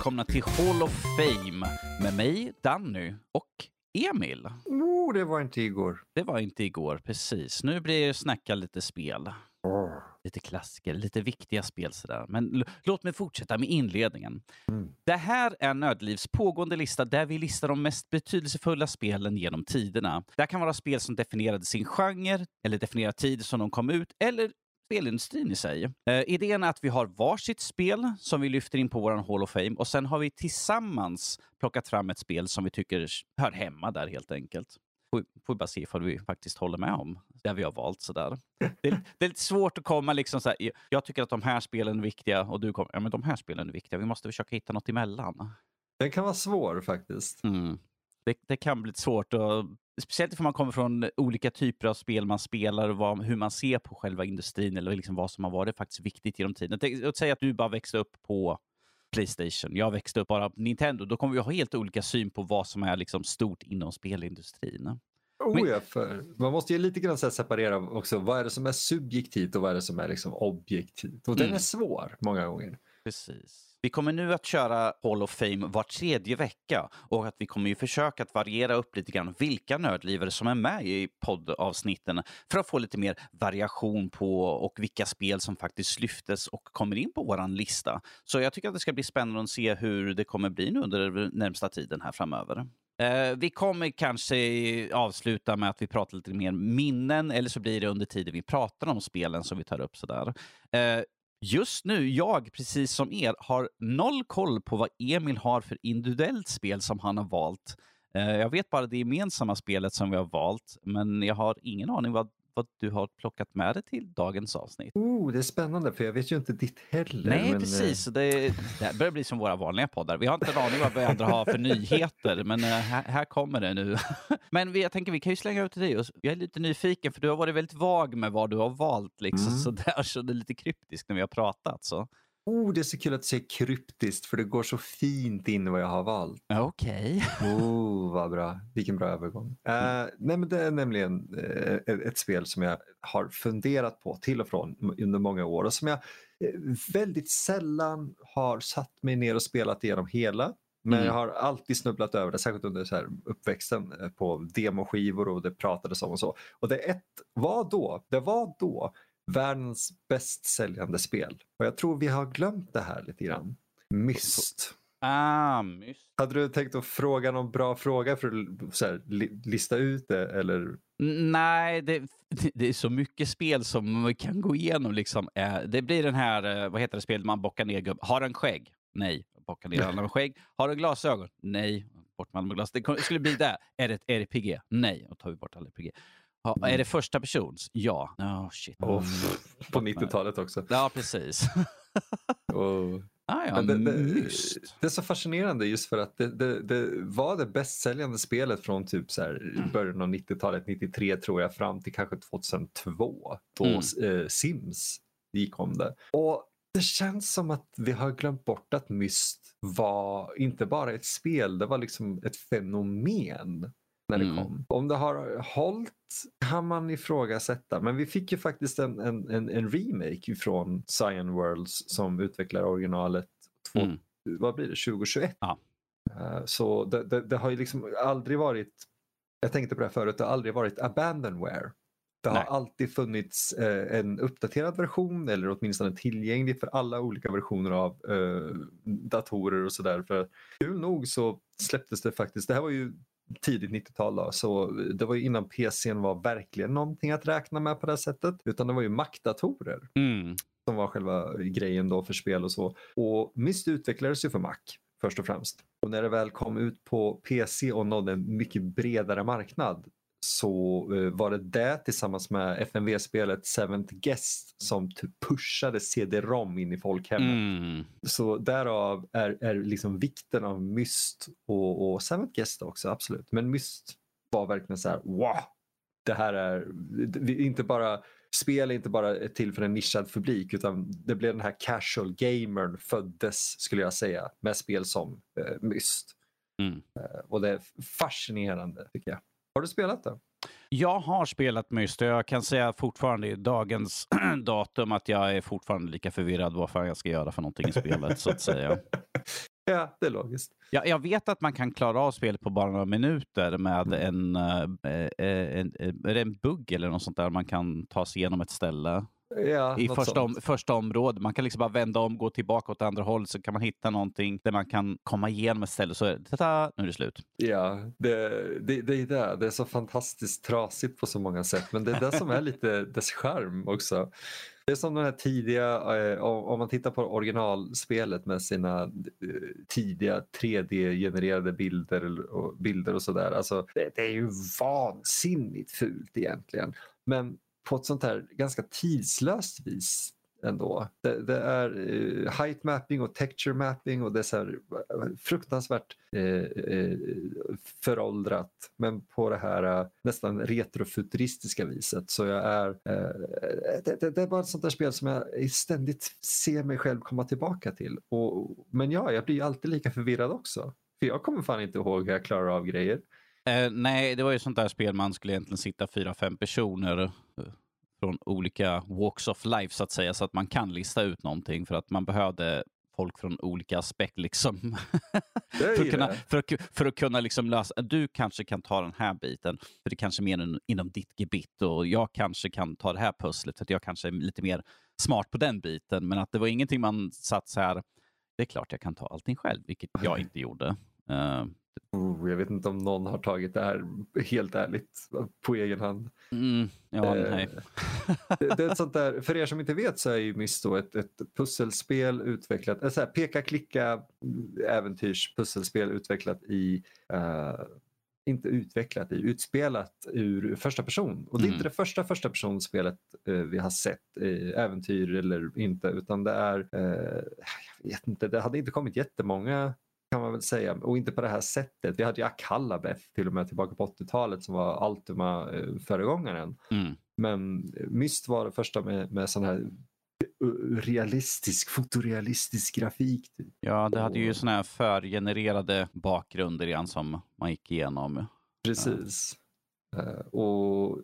välkomna till Hall of Fame med mig, Danny och Emil. Oh, det var inte igår. Det var inte igår, precis. Nu blir det snacka lite spel. Oh. Lite klassiker, lite viktiga spel sådär. Men låt mig fortsätta med inledningen. Mm. Det här är Nödlivs pågående lista där vi listar de mest betydelsefulla spelen genom tiderna. Det kan vara spel som definierade sin genre, eller definierar tid som de kom ut, eller spelindustrin i sig. Eh, idén är att vi har varsitt spel som vi lyfter in på vår Hall of Fame och sen har vi tillsammans plockat fram ett spel som vi tycker hör hemma där helt enkelt. Får, får bara se ifall vi faktiskt håller med om det vi har valt. Sådär. Det, är, det är lite svårt att komma liksom så jag tycker att de här spelen är viktiga och du kommer, ja men de här spelen är viktiga. Vi måste försöka hitta något emellan. Den kan vara svår faktiskt. Mm. Det, det, kan bli svårt och speciellt om man kommer från olika typer av spel man spelar och vad, hur man ser på själva industrin eller liksom vad som har varit faktiskt viktigt genom tiden. Låt säga att du bara växte upp på Playstation, jag växte upp bara på Nintendo. Då kommer vi ha helt olika syn på vad som är liksom stort inom spelindustrin. Oh ja, för man måste ju lite grann separera också. Vad är det som är subjektivt och vad är det som är liksom objektivt? Och mm. den är svår många gånger. Precis. Vi kommer nu att köra Hall of Fame var tredje vecka och att vi kommer ju försöka att variera upp lite grann vilka nördlivare som är med i poddavsnitten för att få lite mer variation på och vilka spel som faktiskt lyftes och kommer in på våran lista. Så jag tycker att det ska bli spännande att se hur det kommer bli nu under den närmsta tiden här framöver. Eh, vi kommer kanske avsluta med att vi pratar lite mer minnen eller så blir det under tiden vi pratar om spelen som vi tar upp. Sådär. Eh, Just nu, jag, precis som er, har noll koll på vad Emil har för individuellt spel som han har valt. Eh, jag vet bara det gemensamma spelet som vi har valt, men jag har ingen aning vad vad du har plockat med dig till dagens avsnitt. Oh, det är spännande för jag vet ju inte ditt heller. Nej, men... precis. Eh, det, det börjar bli som våra vanliga poddar. Vi har inte en aning vad vi andra har för nyheter, men eh, här, här kommer det nu. men vi, jag tänker vi kan ju slänga ut till dig. Jag är lite nyfiken för du har varit väldigt vag med vad du har valt. Liksom, mm. så, där, så det är lite kryptiskt när vi har pratat. Så. Oh, det är så kul att säga kryptiskt för det går så fint in vad jag har valt. Okej. Okay. oh, vad bra. Vilken bra övergång. Uh, nej, men det är nämligen uh, ett spel som jag har funderat på till och från under många år och som jag uh, väldigt sällan har satt mig ner och spelat igenom hela. Men mm. jag har alltid snubblat över det, särskilt under så här uppväxten på demoskivor och det pratades om och så. Och det ett var då, det var då världens bäst säljande spel. Och jag tror vi har glömt det här lite grann. Myst. Ah, myst. Hade du tänkt att fråga någon bra fråga för att här, lista ut det? Eller? Nej, det, det är så mycket spel som man kan gå igenom. Liksom. Det blir den här, eh, vad heter det spelet man bockar ner gubben? Har en skägg? Nej. Bockar ner alla med skägg. Har du glasögon? Nej. Bort med alla med glas. Det skulle bli det. Är det ett RPG? Nej. Då tar vi bort alla RPG. Ja, är det första persons? Ja. Oh, shit. Oh, på 90-talet också. Ja, precis. oh. Ah, ja, det, det, det, är så fascinerande just för att det, det, var det bäst säljande spelet från typ så här, början av 90-talet, 93 tror jag, fram till kanske 2002 då mm. eh, Sims gick om det. Och det känns som att vi har glömt bort att Myst var inte bara ett spel, det var liksom ett fenomen när det mm. kom. Om det har hållit kan man ifrågasätta. Men vi fick ju faktiskt en, en, en, en remake från Cyan Worlds som utvecklar originalet två, mm. vad blir det, 2021. Ja. Uh, så det, det, det, har ju liksom aldrig varit, jag tänkte på det här förut, det har aldrig varit abandonware. Det har Nej. alltid funnits eh, en uppdaterad version eller åtminstone tillgänglig för alla olika versioner av eh, datorer och sådär. Kul nog så släpptes det faktiskt, det här var ju tidigt 90-tal så det var ju innan PCn var verkligen någonting att räkna med på det sättet. Utan det var ju Mac-datorer. Mm. Som var själva grejen då för spel och så. Och Myst utvecklades ju för Mac först och främst. Och när det väl kom ut på PC och nådde en mycket bredare marknad så uh, var det det tillsammans med FMV-spelet Seventh Guest som typ pushade CD-ROM in i folkhemmet. Mm. Så därav är, är liksom vikten av Myst och, och Seventh Guest också, absolut. Men Myst var verkligen så här, wow! Det här är inte bara spel är inte bara till för en nischad publik utan det blev den här casual gamern föddes skulle jag säga med spel som eh, Myst. Mm. Eh, och det är fascinerande tycker jag. Har du spelat det? Jag har spelat Myst och jag kan säga fortfarande i dagens datum att jag är fortfarande lika förvirrad vad fan jag ska göra för någonting i spelet så att säga. Ja, det är logiskt. Ja, jag vet att man kan klara av spelet på bara några minuter med en, äh, en, en, en bugg eller något sånt där. Man kan ta sig igenom ett ställe. Ja, I första, om, första området. Man kan liksom bara vända om, gå tillbaka åt andra hållet så kan man hitta någonting där man kan komma igenom ett ställe så är det, tada, nu är det slut. Ja, det, det, det är det. Det är så fantastiskt trasigt på så många sätt men det är det som är lite dess charm också. Det är som den här tidiga, eh, om man tittar på originalspelet med sina eh, tidiga 3D-genererade bilder och, bilder och sådär. Alltså, det, det är ju vansinnigt fult egentligen. Men på ett sånt här ganska tidslöst vis ändå. Det, det är uh, height mapping och texture mapping och det är så här, eh, fruktansvärt uh, föråldrat men på det här nästan retrofuturistiska viset. Så jag är, det, det, det, är bara ett sånt där spel som jag ständigt ser mig själv komma tillbaka till. Och, men ja, jag blir alltid lika förvirrad också. För jag kommer fan inte ihåg hur jag klarar av grejer. Nej, det var ju sånt där spel man skulle egentligen sitta fyra, fem personer från olika walks of life så att säga, så att man kan lista ut någonting för att man behövde folk från olika aspekter liksom. för, att kunna, för, att, för att kunna liksom lösa, du kanske kan ta den här biten, för det kanske är mer inom ditt gebit och jag kanske kan ta det här pusslet för att jag kanske är lite mer smart på den biten. Men att det var ingenting man satt så här, det är klart jag kan ta allting själv, vilket jag inte gjorde. Uh, jag vet inte om någon har tagit det här helt ärligt på egen hand. Mm, ja, eh, det, det, är ett sånt där, för er som inte vet så är ju Myst ett, ett pusselspel utvecklat, ett så här peka-klicka äventyrspusselspel utvecklat i uh, inte utvecklat i, utspelat ur första person. Och det är mm. inte det första första personspelet eh, vi har sett, eh, äventyr eller inte, utan det är, eh, jag vet inte, det hade inte kommit jättemånga kan man väl säga. Och inte på det här sättet. Vi hade ju Akallabeth till och med tillbaka på 80-talet som var Ultima-föregångaren. Eh, mm. Men Myst var det första med, med sån här realistisk, fotorealistisk grafik. Typ. Ja, det hade ju såna här förgenererade bakgrunder igen som man gick igenom. Precis. Ja. Och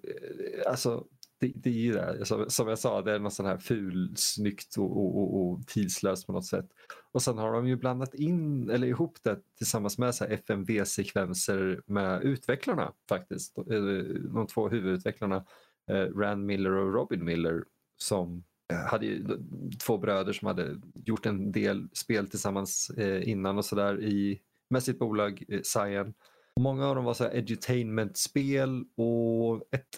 alltså det, det är ju det, som, som jag sa, det är något sån här fulsnyggt och, och, och, och tidslöst på något sätt. Och sen har de ju blandat in, eller ihop det tillsammans med FMV-sekvenser med utvecklarna faktiskt. De, de två huvudutvecklarna, eh, Rand Miller och Robin Miller, som eh, hade ju två bröder som hade gjort en del spel tillsammans eh, innan och sådär med sitt bolag Cyan. Många av dem var så edutainment-spel och ett,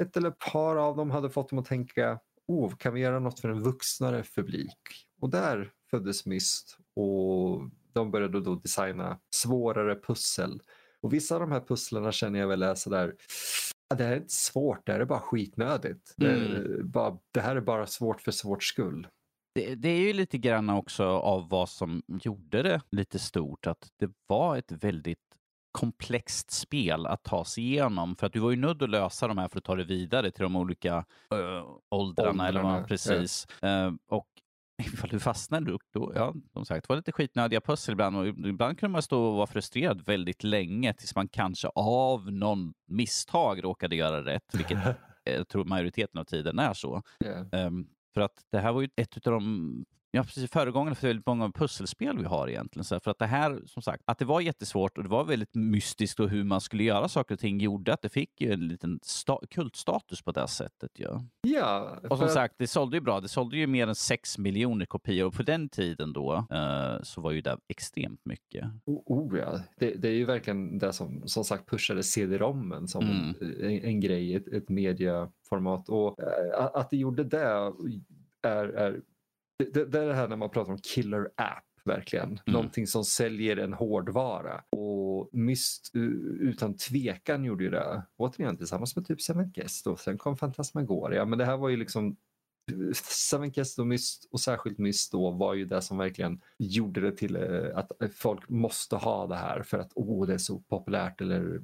ett eller ett par av dem hade fått dem att tänka oh, kan vi göra något för en vuxnare publik? Och där föddes Myst och de började då designa svårare pussel. Och vissa av de här pusslerna känner jag väl är sådär, det här är inte svårt, det här är bara skitnödigt. Mm. Det, bara, det här är bara svårt för svårt skull. Det, det, är ju lite grann också av vad som gjorde det lite stort, att det var ett väldigt komplext spel att ta sig igenom. För att du var ju nödd att lösa de här för att ta det vidare till de olika äh, åldrarna. åldrarna eller vad, precis. Ja. Uh, och ifall du fastnade upp då, ja, som sagt, det var lite skitnödiga pussel ibland och ibland kunde man stå och vara frustrerad väldigt länge tills man kanske av någon misstag råkade göra rätt, vilket jag tror majoriteten av tiden är så. Yeah. Um, för att det här var ju ett av de Ja, precis. Föregångaren för väldigt många pusselspel vi har egentligen. Så för att det här, som sagt, att det var jättesvårt och det var väldigt mystiskt och hur man skulle göra saker och ting gjorde att det fick ju en liten kultstatus på det sättet. Ja, ja och som sagt, det sålde ju bra. Det sålde ju mer än 6 miljoner kopior och på den tiden då uh, så var ju det extremt mycket. Oh, oh ja, det, det, är ju verkligen det som som sagt pushade CD-rommen som mm. en, en, grej, ett, ett mediaformat och uh, att det gjorde det är, är det, det är det här när man pratar om killer app verkligen. Mm. Någonting som säljer en hårdvara. Och Myst utan tvekan gjorde ju det. Återigen tillsammans med typ Seven Guest och sen kom Fantasmagoria. Men det här var ju liksom Seven Guest och Myst och särskilt Myst då var ju det som verkligen gjorde det till eh, att folk måste ha det här för att oh, det är så populärt eller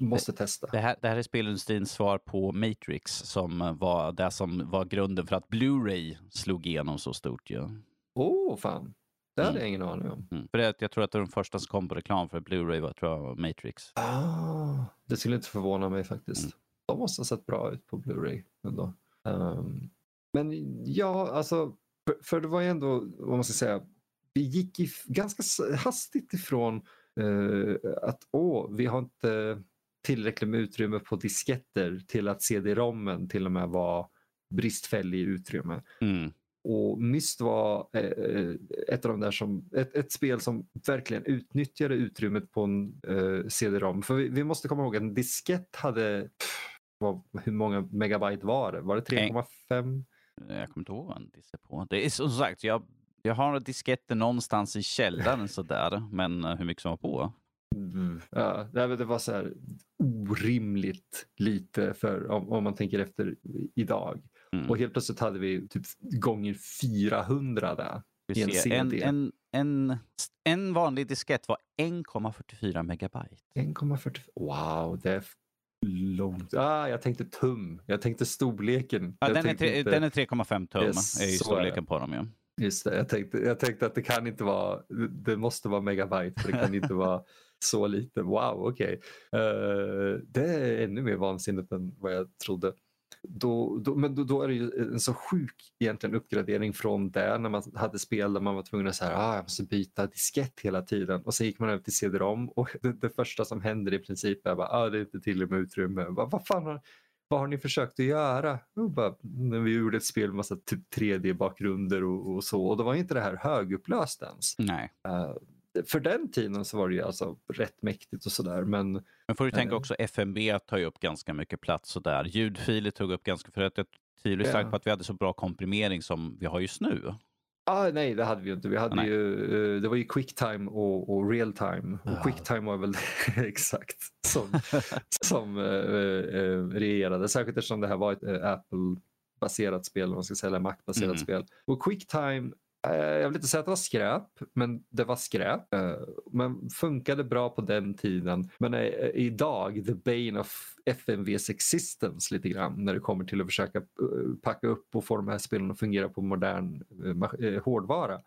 måste testa. Det här, det här är spelindustrins svar på Matrix som var det som var grunden för att Blu-ray slog igenom så stort. Åh, ja. oh, fan. Det hade mm. jag ingen aning om. Mm. För det, jag tror att det var de första som kom på reklam för Blu-ray var, tror jag, Matrix. Ah, det skulle inte förvåna mig faktiskt. Mm. De måste ha sett bra ut på Blu-ray ändå. Um, men ja, alltså, för, för, det var ju ändå, vad man ska säga, vi gick i, ganska hastigt ifrån uh, att åh, vi har inte tillräckligt med utrymme på disketter till att CD-rommen till och med var bristfällig i utrymme. Mm. Och Myst var eh, ett av de där som, ett, ett, spel som verkligen utnyttjade utrymmet på en eh, CD-rom. För vi, vi, måste komma ihåg att en diskett hade, pff, vad, hur många megabyte var det? Var det 3,5? Jag kommer inte ihåg vad en diskett på. Det är som sagt, jag, jag har disketter någonstans i källaren sådär, men eh, hur mycket som var på? Mm. Ja, det var så här orimligt lite för om, om man tänker efter idag. Mm. Och helt plötsligt hade vi typ gånger 400 där. I en, CD. En, en, en, vanlig diskett var 1,44 megabyte. 1,44. Wow, det är långt. Ah, jag tänkte tum. Jag tänkte storleken. Ja, den, är inte... den är 3,5 tum. Yes, är ju storleken är på dem. Ja. Just det, jag tänkte, jag tänkte att det kan inte vara, det måste vara megabyte för det kan inte vara så lite. Wow, okej. Okay. Uh, eh, det är ännu mer vansinnigt än vad jag trodde. Då, då, men då, då, är det ju en så sjuk egentligen uppgradering från det när man hade spel där man var tvungen att säga ah, jag måste byta diskett hela tiden och sen gick man över till CD-ROM och det, det, första som händer i princip är att ah, det är inte tillräckligt med utrymme. Vad, vad fan har, vad har ni försökt att göra? Bara, när vi gjorde ett spel med massa typ 3D-bakgrunder och, och, så och då var inte det här högupplöst ens. Nej. Uh, för den tiden så var det ju alltså rätt mäktigt och sådär. Men, men får du tänka eh, också FMB tar ju upp ganska mycket plats sådär. Ljudfiler tog upp ganska, för att jag tvivlar starkt på att vi hade så bra komprimering som vi har just nu. Ah, nej, det hade vi inte. Vi hade ju, eh, det var ju quicktime och, och realtime. Och ja. quicktime var väl exakt som, som uh, uh, regerade. Särskilt eftersom det här var ett uh, Apple-baserat spel, man ska säga, eller Mac-baserat mm. spel. Och quicktime jag vill inte säga att det var skräp, men det var skräp. Eh, men funkade bra på den tiden. Men är idag the bane of FMVs existence lite grann när det kommer till att försöka eh, packa upp och få de här spelen att fungera på modern hårdvara.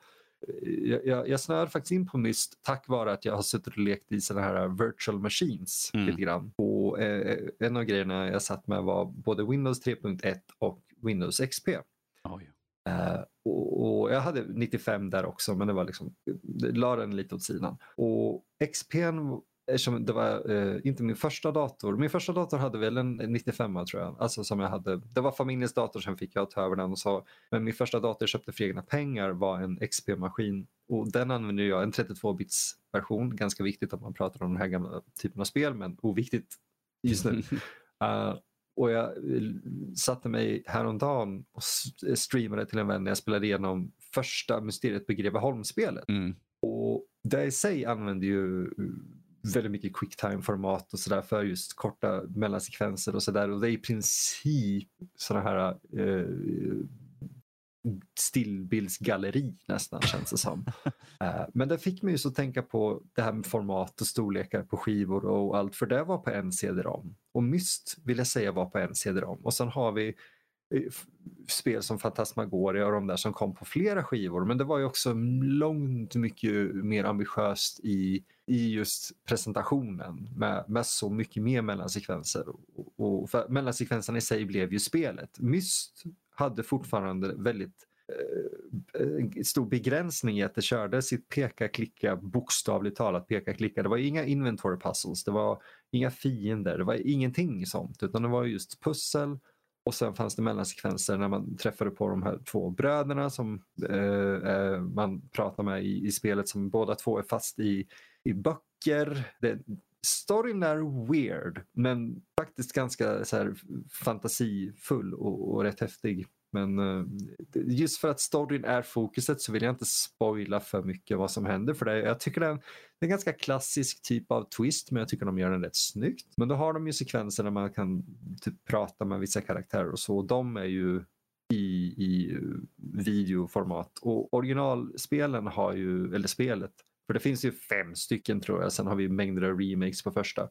Jag, jag, jag snör faktiskt in på Myst tack vare att jag har suttit och lekt i sådana här virtual machines mm. lite grann. Och, eh, en av grejerna jag satt med var både Windows 3.1 och Windows XP. Oj. Uh, och, och, jag hade 95 där också men det var liksom, la den lite åt sidan. Och XPn, eftersom det var uh, inte min första dator, min första dator hade väl en 95 tror jag. Alltså som jag hade, det var familjens dator, sen fick jag ta över den och så. Men min första dator jag köpte för egna pengar var en XP-maskin och den använde jag, en 32-bits version. Ganska viktigt att man pratar om den här gamla typen av spel men oviktigt just nu. Uh, Och jag eh, satte mig häromdagen och streamade till en vän när jag spelade igenom första Mysteriet på Greveholm-spelet. Mm. Och det i sig använder ju eh, väldigt mycket quicktime-format och sådär för just korta mellansekvenser och sådär. Och det är i princip sådana här eh, stillbildsgalleri nästan känns det som. uh, men det fick mig just att tänka på det här med format och storlekar på skivor och allt för det var på en CD-ROM. Och Myst vill jag säga var på en CD-ROM och sen har vi eh, spel som Fantasmagoria och de där som kom på flera skivor men det var ju också långt mycket mer ambitiöst i, i just presentationen med, med så mycket mer mellansekvenser. Och, och mellansekvenserna i sig blev ju spelet. Myst hade fortfarande väldigt eh, eh, stor begränsning i att det körde sitt peka-klicka, bokstavligt talat peka-klicka. Det var inga inventory puzzles, det var inga fiender, det var ingenting sånt utan det var just pussel och sen fanns det mellansekvenser när man träffade på de här två bröderna som eh, eh man pratar med i, i, spelet som båda två är fast i, i böcker. Det, storyn är weird men faktiskt ganska så här, fantasifull och, och rätt häftig. Men uh, just för att storyn är fokuset så vill jag inte spoila för mycket vad som händer. För det, jag tycker det är, en, det är en ganska klassisk typ av twist men jag tycker de gör den rätt snyggt. Men då har de ju sekvenser där man kan typ prata med vissa karaktärer och så. De är ju i, i eh, videoformat. Och originalspelen har ju, eller spelet, för det finns ju fem stycken tror jag, sen har vi mängder av remakes på första.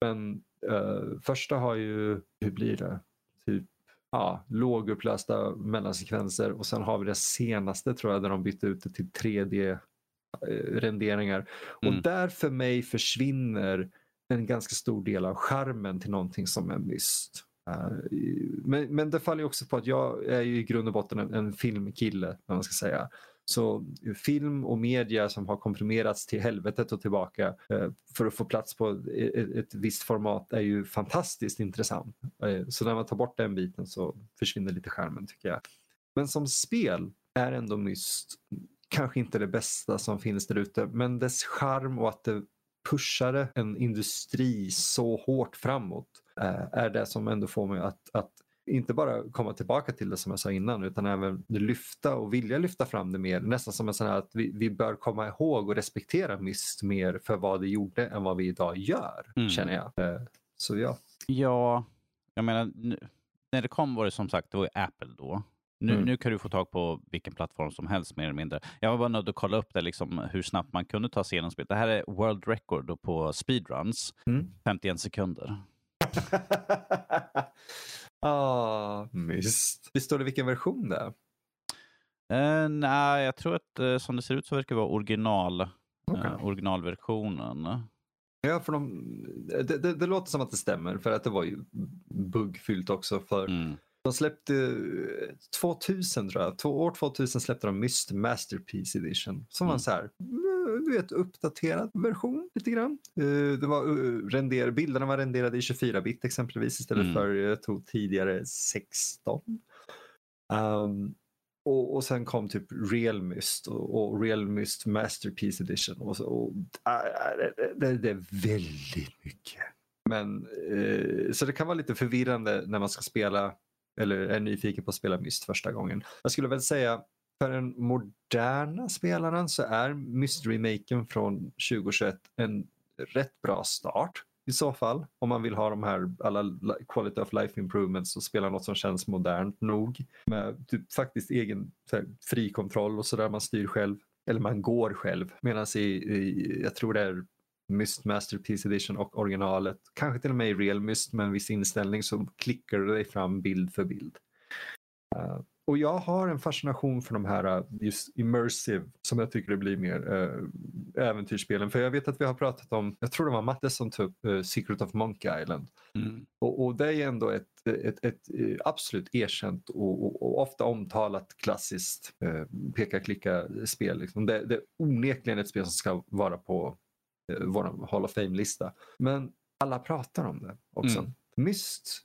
Men uh, första har ju, hur blir det, typ ja, lågupplösta mellansekvenser och sen har vi det senaste tror jag där de bytte ut det till 3D-renderingar. Mm. Och där för mig försvinner en ganska stor del av skärmen till någonting som är myst. Uh, men, men det faller också på att jag är i grund och botten en, en filmkille, man ska säga. Så eh, film och media som har komprimerats till helvetet och tillbaka eh, för att få plats på eh, ett, visst format är ju fantastiskt intressant. Så när man tar bort den biten så försvinner lite skärmen tycker jag. Men som spel är ändå Myst kanske inte det bästa som finns där ute men dess charm och att det pushade en industri så hårt framåt är det som ändå får mig att, att inte bara komma tillbaka till det som jag sa innan utan även lyfta och vilja lyfta fram det mer. Nästan som en sån här att vi, vi bör komma ihåg och respektera Myst mer för vad det gjorde än vad vi idag gör, mm. känner jag. Eh, så ja. Ja, jag menar, när det kom var det som sagt det var Apple då. Nu, mm. nu kan du få tag på vilken plattform som helst mer eller mindre. Jag var bara nöjd att kolla upp det, liksom, hur snabbt man kunde ta sig igenom spelet. Det här är World Record på speedruns, mm. 51 sekunder. ah, myst. Visst står det vilken version det är? Uh, nej, jag tror att uh, som det ser ut så verkar det vara original, okay. uh, originalversionen. Ja, för de, det, det, det, låter som att det stämmer för att det var ju buggfyllt också för mm. De släppte 2000 tror jag, år 2000 släppte de Myst Masterpiece Edition som mm. var så här, du vet, uppdaterad version lite grann. Det var, render, bilderna var renderade i 24-bit exempelvis istället mm. för jag tog tidigare 16. Um, och, och sen kom typ Real Myst och, och Real Myst Masterpiece Edition. Och, och, äh, det, det, är väldigt mycket. Men, eh, så det kan vara lite förvirrande när man ska spela eller är nyfiken på att spela Myst första gången. Jag skulle väl säga för den moderna spelaren så är Myst-remaken från 2021 en rätt bra start i så fall. Om man vill ha de här alla quality of life improvements och spela något som känns modernt nog. Med typ faktiskt egen här, fri kontroll och sådär man styr själv. Eller man går själv. Medan i, i, jag tror det är Myst Masterpiece Edition och originalet, kanske till och med i Real Myst med en viss inställning så klickar du dig fram bild för bild. Uh, och jag har en fascination för de här uh, just immersive som jag tycker det blir mer uh, äventyrsspelen. För jag vet att vi har pratat om, jag tror det var Matte som tog upp uh, Secret of Monkey Island. Mm. Och, och, det är ändå ett, ett, ett, absolut erkänt och, och, och, ofta omtalat klassiskt uh, peka-klicka-spel. Liksom. Det, det är onekligen ett spel som ska vara på Eh, vår Hall of Fame-lista. Men alla pratar om det också. Mm. Myst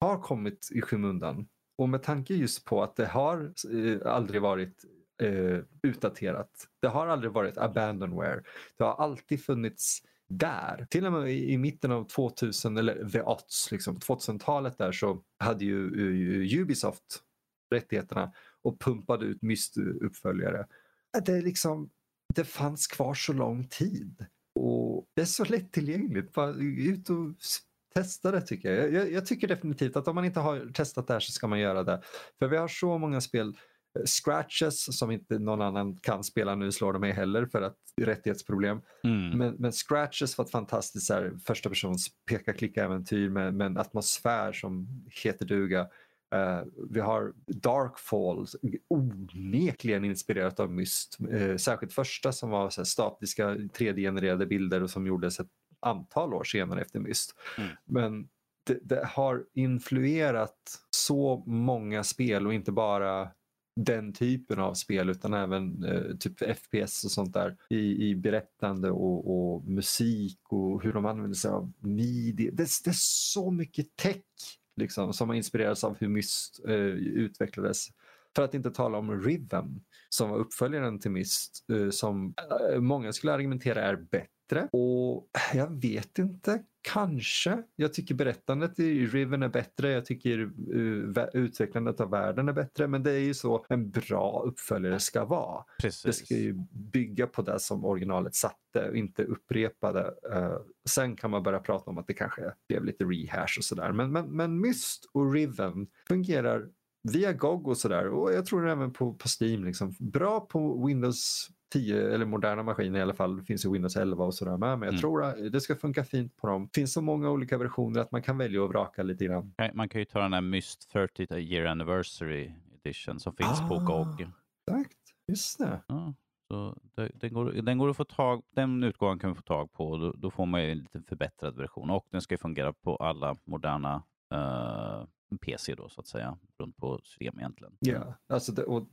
har kommit i skymundan och med tanke just på att det har eh, aldrig varit eh, utdaterat. Det har aldrig varit abandonware. Det har alltid funnits där. Till och med i, i mitten av 2000 eller the odds, liksom, 2000-talet där så hade ju uh, Ubisoft rättigheterna och pumpade ut Myst-uppföljare. Det, liksom, det fanns kvar så lång tid. Och det är så lättillgängligt. Bara ut och testa det tycker jag. jag. jag. tycker definitivt att om man inte har testat det här så ska man göra det. För vi har så många spel eh, Scratches som inte någon annan kan spela nu slår de mig heller för att rättighetsproblem. Mm. Men, men, Scratches var ett fantastiskt här, första persons peka-klicka-äventyr med, med, en atmosfär som heter duga. Uh, vi har Darkfall, onekligen inspirerat av Myst. Uh, särskilt första som var så statiska 3D-genererade bilder och som gjordes ett antal år senare efter Myst. Mm. Men det, det, har influerat så många spel och inte bara den typen av spel utan även uh, typ FPS och sånt där i, i berättande och, och, musik och hur de använder sig av midi. Det, det är så mycket tech liksom, som har inspirerats av hur Myst eh, utvecklades. För att inte tala om Rhythm, som var uppföljaren till Myst eh, som eh, många skulle argumentera är bättre. Och jag vet inte, kanske. Jag tycker berättandet i Riven är bättre. Jag tycker uh, utvecklandet av världen är bättre. Men det är ju så en bra uppföljare ska vara. Precis. Det ska ju bygga på det som originalet satte och inte upprepa det. Uh, sen kan man börja prata om att det kanske blev lite rehash och sådär. Men, men, men Myst och Riven fungerar via GOG och sådär och jag tror även på, på Steam. Liksom. Bra på Windows 10 eller moderna maskiner i alla fall. Det finns ju Windows 11 och sådär med. Men jag mm. tror att det ska funka fint på dem. Det finns så många olika versioner att man kan välja och vraka lite grann. Man kan ju ta den här Myst 30 year anniversary edition som finns ah, på GOG. Exakt, just det. Ja. Så det, den, går, den går att få tag Den utgåvan kan vi få tag på. Då, då får man en lite förbättrad version och den ska fungera på alla moderna uh, PC då så att säga, runt på system egentligen. Ja, alltså det, och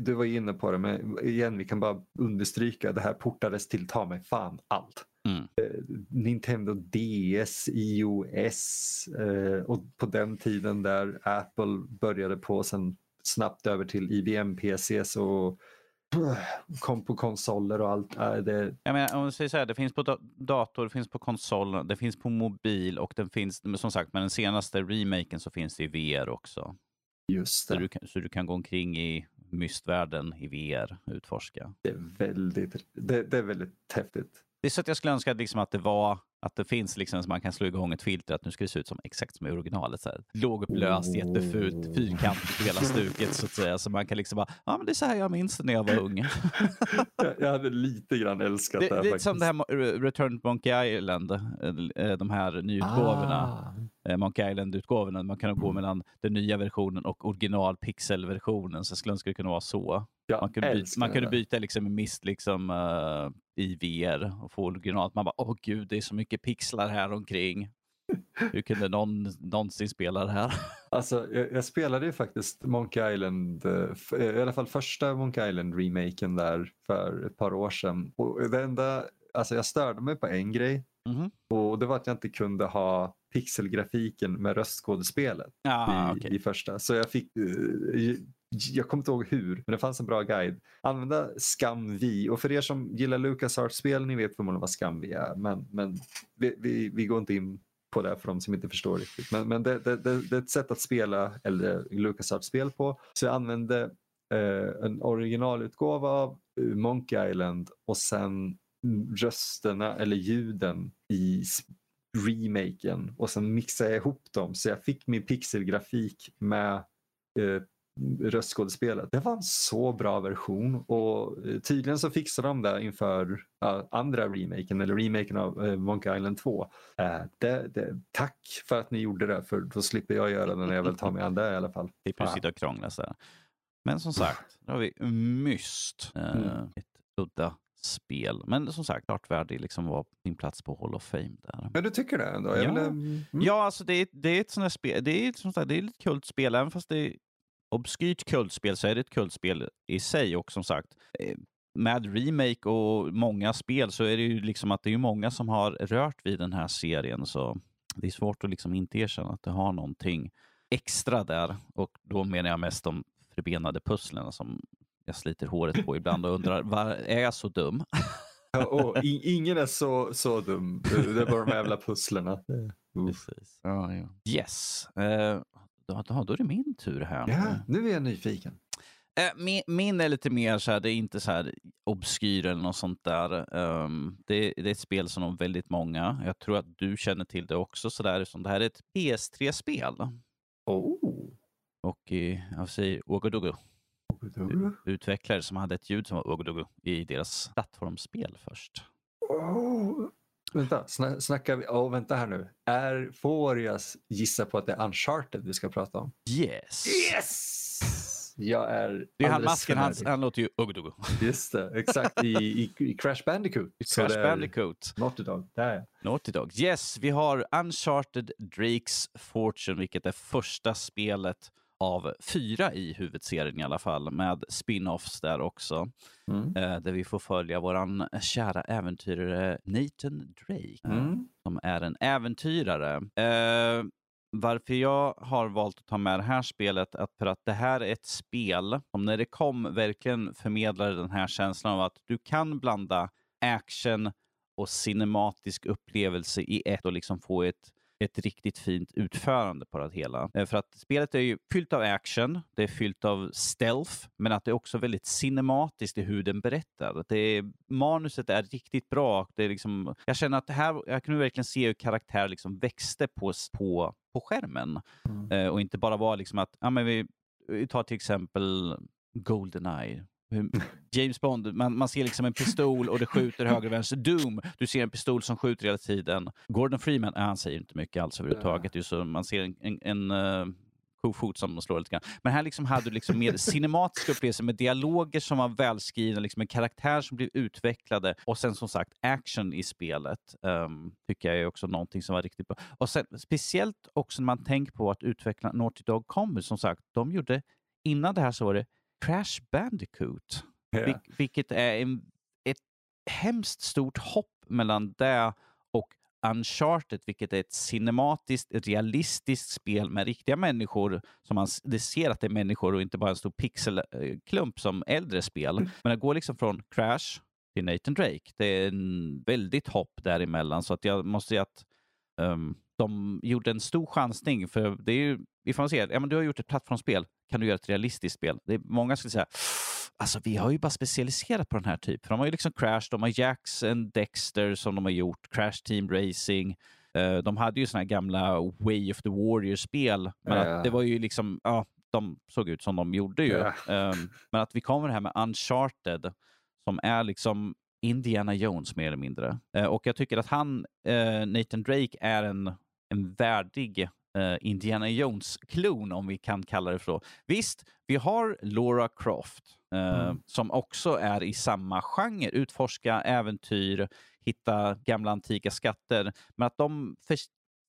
du var inne på det, men igen, vi kan bara understryka, det här portades till ta mig fan allt. Mm. Eh, Nintendo DS, iOS eh, och på den tiden där Apple började på sen snabbt över till IBM-PCs och kom på konsoler och allt. Äh, det... Jag menar, om vi säger så här, det finns på dator, det finns på konsol, det finns på mobil och den finns, som sagt, med den senaste remaken så finns det i VR också. Just det. Så du, kan, så du kan gå omkring i mystvärlden i VR utforska. Det är väldigt, det, det är väldigt häftigt. Det är så att jag skulle önska att, liksom att det var att det finns liksom så man kan slå igång ett filter att nu ska det se ut som exakt som i originalet. Så här. Lågupplöst, oh. jättefult, fyrkantigt hela stuket så att säga. Så man kan liksom bara, ja men det är så här jag minns det när jag var ung. jag, jag hade lite grann älskat det, det här Lite faktiskt. som det här Return to Monkey Island, eh, de här nyutgåvorna. Ah. Monkey Island-utgåvorna. Man kan gå mellan den nya versionen och original pixelversionen. Så skulle det kunde vara så. Jag man kunde byta, man kunde byta liksom mist liksom, uh, i VR och få originalt. Man bara, åh gud, det är så mycket pixlar här omkring. Hur kunde någon någonsin spela det här? Alltså, jag, jag spelade ju faktiskt Monkey Island, uh, i alla fall första Monkey Island-remaken där för ett par år sedan. Och det enda, alltså jag störde mig på en grej. Mm. Och det var att jag inte kunde ha pixelgrafiken med röstskådespelet ah, i, okay. i första. Så jag fick uh, jag kommer inte ihåg hur, men det fanns en bra guide. Använda ScumV och för er som gillar LucasArts-spel, ni vet förmodligen vad ScumV är, men, men vi, vi, vi, går inte in på det för de som inte förstår riktigt. Men, men det, det, det, det är ett sätt att spela eller LucasArts-spel på. Så jag använde eh, en originalutgåva av eh, Monkey Island och sen rösterna eller ljuden i remaken och sen mixade jag ihop dem så jag fick min pixelgrafik med eh, röstskådespelet. Det var en så bra version och tydligen så fixade de det inför uh, andra remaken eller remaken av uh, Monkey Island 2. Uh, det, det, tack för att ni gjorde det för då slipper jag göra det när jag väl tar mig an det i alla fall. Det är sitta och krångla så. Men som sagt, då har vi Myst. Mm. Ett udda spel. Men som sagt, klart värdig liksom var din plats på Hall of Fame. Där. Men du tycker det ändå? Ja, vill, mm. ja alltså det, är, det är ett sånt här spel. Det är, som sagt, det är ett kult spel, även fast det obskyrt kultspel så är det ett kultspel i sig och som sagt med remake och många spel så är det ju liksom att det är många som har rört vid den här serien så det är svårt att liksom inte erkänna att det har någonting extra där och då menar jag mest de förbenade pusslen som jag sliter håret på ibland och undrar, var, är jag så dum? och ingen är så, så dum. Det är bara de jävla pusslerna. Precis. Ja, ja. Yes. Uh, då, då, då är det min tur här. Ja, nu är jag nyfiken. Uh, min, min, är lite mer så här, det är inte så här obskyr eller något sånt där. Um, det, det, är ett spel som har väldigt många. Jag tror att du känner till det också. Så där, som det här är ett PS3-spel. Oh. Och uh, jag säger Ogodogo. Utvecklare som hade ett ljud som var Ogodogo i deras plattformsspel först. Oh. Vänta, snackar vi... Oh, vänta här nu. Är, får jag gissa på att det är Uncharted vi ska prata om? Yes! Yes! Jag är Det är han masken, han, han låter ju Ugdugu. Just det, exakt. I, i, i Crash Bandicoot. I Crash Bandicoot. Naughty Dog, där är Naughty Dog. Yes, vi har Uncharted Drake's Fortune, vilket är första spelet av fyra i huvudserien i alla fall, med spin-offs där också. Mm. Eh, där vi får följa våran kära äventyrare Nathan Drake, mm. som är en äventyrare. Eh, varför jag har valt att ta med det här spelet är för att det här är ett spel som när det kom verkligen förmedlade den här känslan av att du kan blanda action och cinematisk upplevelse i ett och liksom få ett ett riktigt fint utförande på det hela. För att spelet är ju fyllt av action, det är fyllt av stealth, men att det är också väldigt cinematiskt i hur den berättar. Det är, manuset är riktigt bra. Det är liksom, jag känner att här, jag kunde verkligen se hur karaktär liksom växte på, på, på skärmen. Mm. Eh, och inte bara vara liksom att, ja men vi, vi tar till exempel Goldeneye. James Bond, man, man ser liksom en pistol och det skjuter höger och vänster. Doom, du ser en pistol som skjuter hela tiden. Gordon Freeman, äh, han säger inte mycket alls överhuvudtaget. Så man ser en, en, en eh, uh, kofot som slår lite grann. Men här liksom hade du liksom mer cinematiska upplevelser med dialoger som var välskrivna, liksom en karaktär som blev utvecklade och sen som sagt action i spelet um, tycker jag är också någonting som var riktigt bra. Och sen, speciellt också när man tänker på att utveckla Naughty Dog kommer, som sagt, de gjorde, innan det här så var det Crash Bandicoot, yeah. vil vilket är en, ett hemskt stort hopp mellan det och Uncharted, vilket är ett cinematiskt, realistiskt spel med riktiga människor. Som man det ser att det är människor och inte bara en stor pixelklump som äldre spel. Mm. Men det går liksom från Crash till Nathan Drake. Det är en väldigt hopp däremellan. Så att jag måste säga att um, de gjorde en stor chansning. För det är ju, ifall man ser, ja, men du har gjort ett plattformsspel, kan du göra ett realistiskt spel? Det är, många skulle säga Alltså, vi har ju bara specialiserat på den här typen. De har ju liksom Crash, de har Jackson, Dexter som de har gjort, Crash Team Racing. Uh, de hade ju såna här gamla Way of the Warrior-spel. Men ja, det var ju liksom, ja, de såg ut som de gjorde ju. Um, men att vi kommer här med Uncharted som är liksom Indiana Jones mer eller mindre. Uh, och jag tycker att han, uh, Nathan Drake, är en, en värdig Indiana Jones-klon om vi kan kalla det så. Visst, vi har Laura Croft Eh, mm. som också är i samma genre. Utforska äventyr, hitta gamla antika skatter. Men att de för,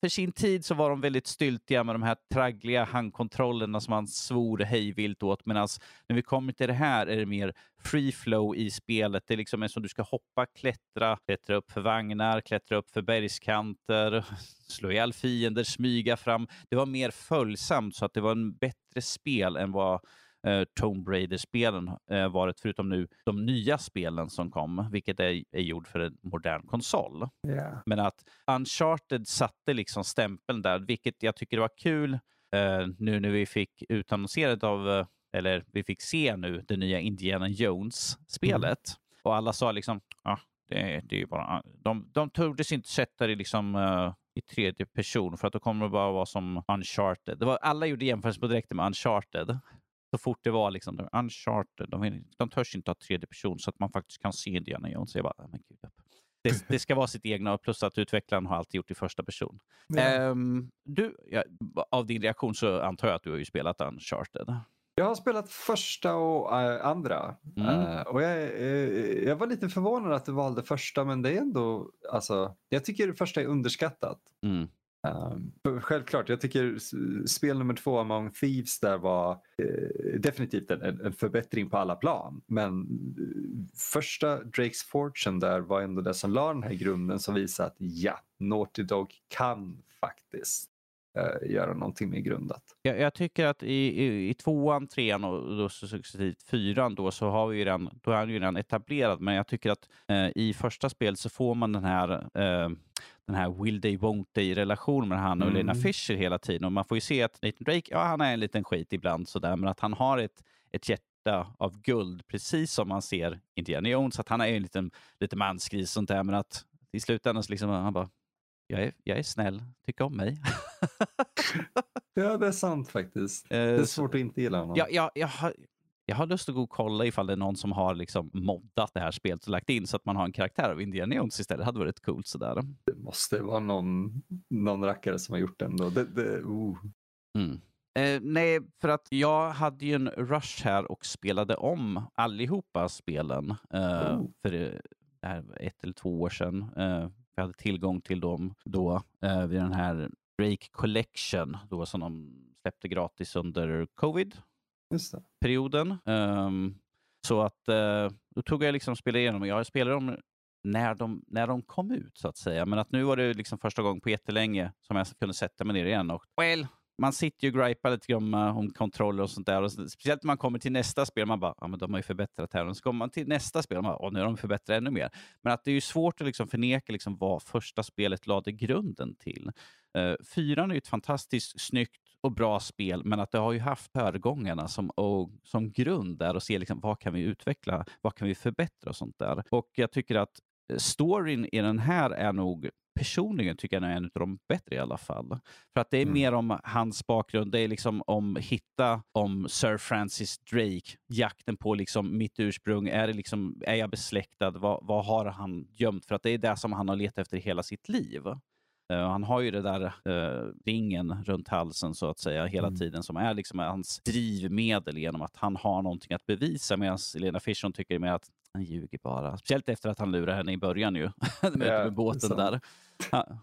för sin tid så var de väldigt styltiga med de här traggliga handkontrollerna som man svor hejvilt åt. Medan när vi kommer till det här är det mer free flow i spelet. Det är liksom som du ska hoppa, klättra, klättra upp för vagnar, klättra upp för bergskanter, slå ihjäl fiender, smyga fram. Det var mer följsamt så att det var en bättre spel än vad eh, Tomb Raider-spelen eh, varit, förutom nu de nya spelen som kom, vilket är, är gjord för en modern konsol. Yeah. Men att Uncharted satte liksom stämpeln där, vilket jag tycker var kul eh, nu när vi fick utannonserat av, eh, eller vi fick se nu det nya Indiana Jones-spelet. Mm. Och alla sa liksom, ah, det, det är ju bara, de, de tordes inte sätta det liksom uh, i tredje person för att då kommer det bara vara som Uncharted. Det var, alla gjorde jämförelse på direkt med Uncharted så fort det var liksom uncharted, de, de törs inte ha tredje person så att man faktiskt kan se Indiana Jones. Jag bara, men gud. Det, det, ska vara sitt egna, plus att utvecklaren har alltid gjort i första person. Mm. Um, du, ja, av din reaktion så antar jag att du har ju spelat Uncharted. Jag har spelat första och uh, andra. Mm. Uh, och jag, uh, jag var lite förvånad att du valde första, men det är ändå... Alltså, jag tycker första är underskattat. Mm. Um, självklart, jag tycker spel nummer två, Among Thieves, där var eh, definitivt en, en, förbättring på alla plan. Men eh, första Drake's Fortune där var ändå det som la den här grunden som visade att ja, Naughty Dog kan faktiskt eh, göra någonting mer grundat. Jag, jag tycker att i, i, i tvåan, trean och då successivt fyran då så har vi den, då är den ju redan etablerad. Men jag tycker att eh, i första spelet så får man den här eh, den här will they, won't they-relationen med han och mm. Lena Fischer hela tiden. Och man får ju se att Nathan Drake, ja han är en liten skit ibland sådär, men att han har ett, ett hjärta av guld, precis som man ser Indiana Jones, att han är en liten, liten mansgris sånt där, men att i slutändan så liksom, han bara, jag är, jag är snäll, tycker om mig. ja, det är sant faktiskt. det är svårt att inte gilla honom. Ja, ja, jag, har, jag har lust att gå och kolla ifall det är någon som har liksom moddat det här spelet och lagt in så att man har en karaktär av Indiana Jones istället. Det hade varit coolt sådär. Det måste vara någon, någon rackare som har gjort den då. Det, det, oh. mm. eh, nej, för att jag hade ju en rush här och spelade om allihopa spelen eh, oh. för eh, ett eller två år sedan. Eh, jag hade tillgång till dem då eh, vid den här Drake Collection då som de släppte gratis under covid perioden. Um, så att uh, då tog jag liksom spela igenom. Jag spelade dem när de, när de kom ut så att säga. Men att nu var det liksom första gången på jättelänge som jag kunde sätta mig ner igen. Och, well, man sitter ju och gripar lite grann om kontroller och sånt där. Och speciellt när man kommer till nästa spel, man bara, ja men de har ju förbättrat här. Och så kommer man till nästa spel, och man bara, nu har de förbättrat ännu mer. Men att det är ju svårt att liksom förneka liksom vad första spelet lade grunden till. Uh, fyran är ju ett fantastiskt snyggt och bra spel, men att det har ju haft föregångarna som, och, som grund där och se liksom, vad kan vi utveckla, vad kan vi förbättra och sånt där. Och jag tycker att eh, storyn i den här är nog personligen tycker jag är en av de bättre i alla fall. För att det är mm. mer om hans bakgrund, det är liksom om hitta om Sir Francis Drake, jakten på liksom mitt ursprung, är, det liksom, är jag besläktad, vad, vad har han gömt? För att det är det som han har letat efter hela sitt liv. Uh, han har ju det där uh, ringen runt halsen så att säga hela mm. tiden som är liksom hans drivmedel genom att han har någonting att bevisa medan Lena Fishon tycker med att han ljuger bara. Speciellt efter att han lurar henne i början ju. med, med båten där. Han,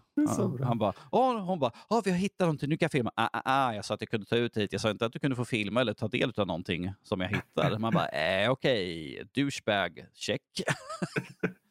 han, bara, Åh, hon bara, Åh, vi har hittat någonting, nu kan jag filma. Ah, ah, ah. Jag sa att jag kunde ta ut hit, jag sa inte att du kunde få filma eller ta del av någonting som jag hittar. Man bara, eh, okej, okay. douchebag, check.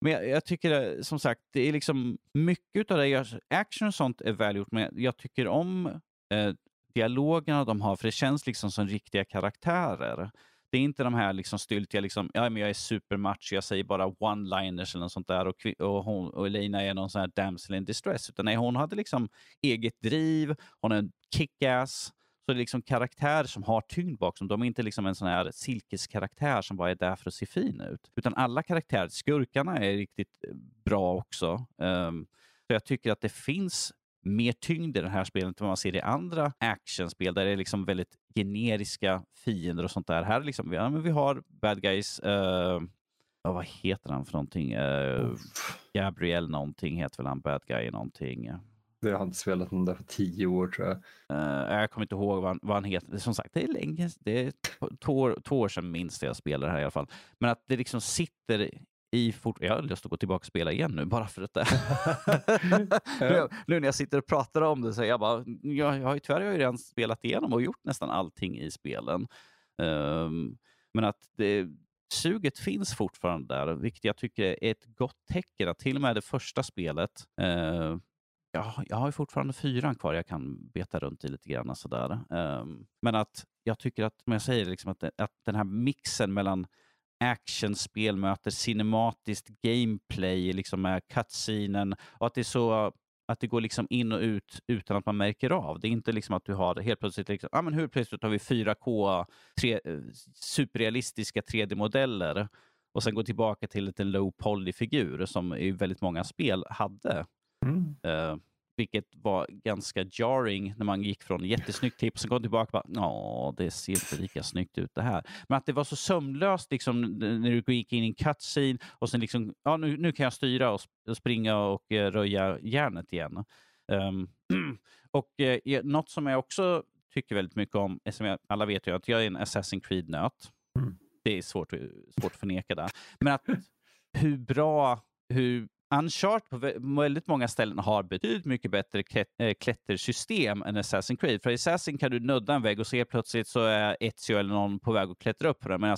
Men jag, jag, tycker eh, som sagt, det är liksom mycket av det, action och sånt är välgjort, men jag tycker om eh, dialogerna de har, för det känns liksom som riktiga karaktärer. Det är inte de här liksom styltiga, liksom, ja, men jag är supermacho, jag säger bara one-liners eller något sånt där och, och, hon, och Elina är någon sån här damsel in distress. Utan nej, hon hade liksom eget driv, hon är en kick-ass. Så det är liksom karaktär som har tyngd bakom. De är inte liksom en sån här silkeskaraktär som bara är där för att se fin ut. Utan alla karaktärer, skurkarna är riktigt eh, bra också. Um, så jag tycker att det finns mer tyngd i det här spelet än vad man ser i andra actionspel där det är liksom väldigt generiska fiender och sånt där. Här liksom, ja, men vi har bad guys, uh, vad heter han för någonting? Uh, Gabriel någonting heter väl han, bad guy någonting. Det har inte spelat någon där för tio år tror jag. Uh, jag kommer inte ihåg vad han, vad han heter. Som sagt, det är länge, det är två, två år sedan minst jag spelade här i alla fall. Men att det liksom sitter i fort... Jag har lust att gå tillbaka och spela igen nu bara för detta. nu, nu när jag sitter och pratar om det så jag bara, jag, jag har ju tyvärr jag har ju redan spelat igenom och gjort nästan allting i spelen. Um, men att det, suget finns fortfarande där, vilket jag tycker är ett gott tecken. Att till och med det första spelet, uh, jag, jag har ju fortfarande fyran kvar jag kan beta runt i lite grann. Sådär. Um, men att jag tycker att, om jag säger, liksom att, eh, att den här mixen mellan actionspel möter cinematiskt gameplay liksom med cutscenen och att det är så att det går liksom in och ut utan att man märker av. Det är inte liksom att du har helt plötsligt, liksom, ah, men hur plötsligt har vi 4K, tre, eh, superrealistiska 3D-modeller och sen gå tillbaka till en low poly-figur som i väldigt många spel hade. Mm. Uh, vilket var ganska jarring när man gick från jättesnyggt tips och kom tillbaka och bara, ja, det ser inte lika snyggt ut det här. Men att det var så sömlöst liksom, när du gick in i en cutscene och sen liksom, ja, nu, nu kan jag styra och, springa och uh, röja järnet igen. Um, och uh, något som jag också tycker väldigt mycket om, som jag, alla vet ju att jag är en Assassin's Creed-nöt. Mm. Det är svårt, svårt att förneka det. Men att hur bra, hur Uncharted på väldigt många ställen har betydligt mycket bättre eh, klättersystem än Assassin's Creed. För i Assassin kan du nudda en vägg och se plötsligt så är Ezio eller någon på väg att klättra upp på den. Medan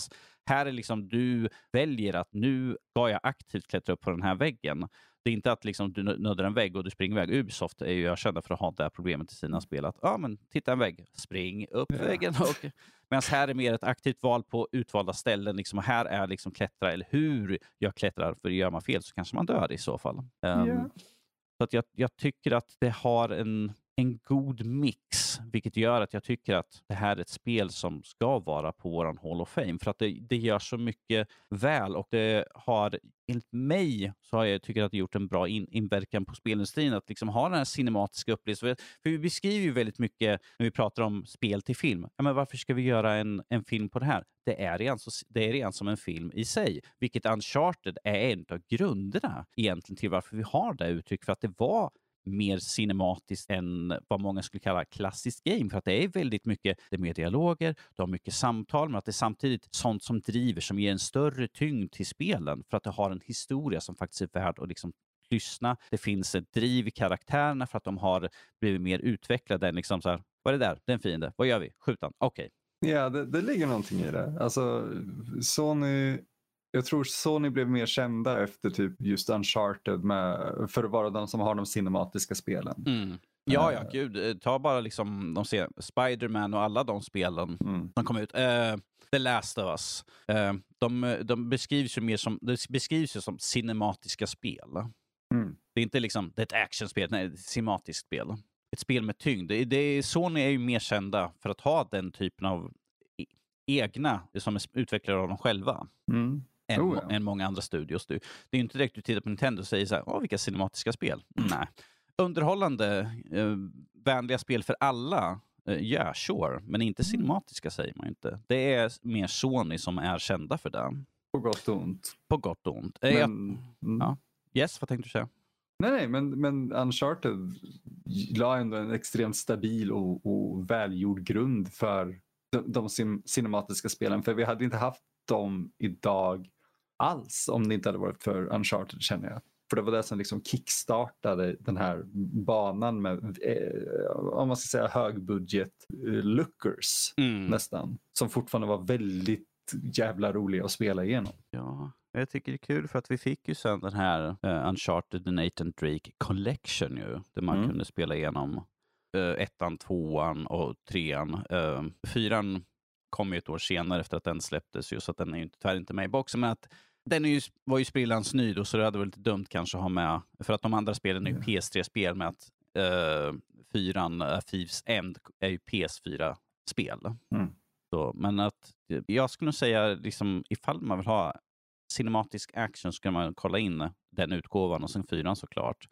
här är liksom du väljer att nu ska jag aktivt klättra upp på den här väggen. Det är inte att liksom du nuddar en vägg och du springer iväg. Ubisoft är ju kända för att ha det här problemet i sina spel. Att, ja, men titta en vägg, spring upp ja. väggen. Och, Medan här är mer ett aktivt val på utvalda ställen. Liksom, här är liksom klättra, eller hur jag klättrar. För gör man fel så kanske man dör i så fall. Um, yeah. Så att jag, jag tycker att det har en en god mix, vilket gör att jag tycker att det här är ett spel som ska vara på våran Hall of Fame. För att det, det gör så mycket väl och det har, enligt mig, så har jag tycker att det gjort en bra in, inverkan på spelindustrin att liksom ha den här cinematiska upplevelsen. För vi beskriver ju väldigt mycket när vi pratar om spel till film. Ja, men varför ska vi göra en, en film på det här? Det är, redan så, det är redan som en film i sig, vilket Uncharted är en av grunderna egentligen till varför vi har det uttryck. För att det var mer cinematiskt än vad många skulle kalla klassiskt game. För att det är väldigt mycket, det är mer dialoger, du har mycket samtal, men att det är samtidigt sånt som driver, som ger en större tyngd till spelen. För att det har en historia som faktiskt är värd att liksom lyssna. Det finns ett driv i karaktärerna för att de har blivit mer utvecklade. Liksom så här, vad är det där? Det är en fiende. Vad gör vi? Skjut Okej. Okay. Ja, det, det ligger någonting i det. Alltså, Sony jag tror Sony blev mer kända efter typ just Uncharted med, för att vara de som har de cinematiska spelen. Mm. Ja, ja, uh, gud. Eh, ta bara liksom de Spiderman och alla de spelen mm. som kom ut. Uh, The Last of Us. Uh, de, de beskrivs ju mer som, det beskrivs ju som cinematiska spel. Mm. Det är inte liksom det är ett actionspel, nej, ett cinematiskt spel. Ett spel med tyngd. Det, det, Sony är ju mer kända för att ha den typen av e, egna, som är utvecklare av dem själva. Mm än, oh, ja. än många andra studios. Du. Det är inte direkt du tittar på Nintendo och säger så här, Åh, vilka cinematiska spel. Mm. Nej. Underhållande, eh, vänliga spel för alla, ja, eh, yeah, sure. Men inte mm. cinematiska säger man inte. Det är mer Sony som är kända för det. På gott och ont. På gott och ont. Eh, Men, jag, mm. ja. Yes, vad tänkte du säga? Nej, nej, men, men Uncharted la ändå en extremt stabil och, och välgjord grund för de, de cinematiska spelen. För vi hade inte haft dem idag alls om det inte hade varit för Uncharted känner jag. För det var det som liksom kickstartade den här banan med, eh, om man ska säga högbudget eh, lookers mm. nästan. Som fortfarande var väldigt jävla roliga att spela igenom. Ja, jag tycker det är kul för att vi fick ju sen den här uh, Uncharted The Nathan Drake Collection ju, där man mm. kunde spela igenom uh, ettan, tvåan och trean. Uh, fyran kom ju ett år senare efter att den släpptes ju, så att den är ju tyvärr inte med i boxen. Men att den är ju, var ju sprillans ny då, så det hade varit lite dumt kanske att ha med, för att de andra spelen är ju PS3-spel med att uh, fyran, uh, Thieves End, är ju PS4-spel. Mm. Så, men att jag skulle nog säga, liksom, ifall man vill ha cinematisk action så kan man kolla in den utgåvan och sen fyran såklart.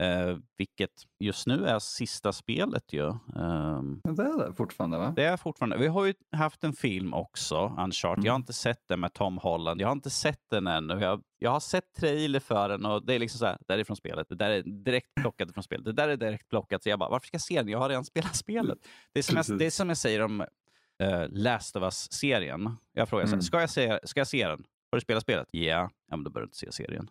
Eh, vilket just nu är sista spelet ju. Eh, det är det fortfarande va? Det är fortfarande. Vi har ju haft en film också, Uncharted. Mm. Jag har inte sett den med Tom Holland. Jag har inte sett den ännu. Jag, jag har sett trailer för den och det är liksom så här, det är från spelet. Det där är direkt plockat från spelet. Det där är direkt plockat. Så jag bara, varför ska jag se den? Jag har redan spelat spelet. Det är som, jag, det är som jag säger om uh, Last of Us-serien. Jag frågar, mm. ska, jag se, ska jag se den? Har du spelat spelet? Yeah. Ja, men då bör du inte se serien.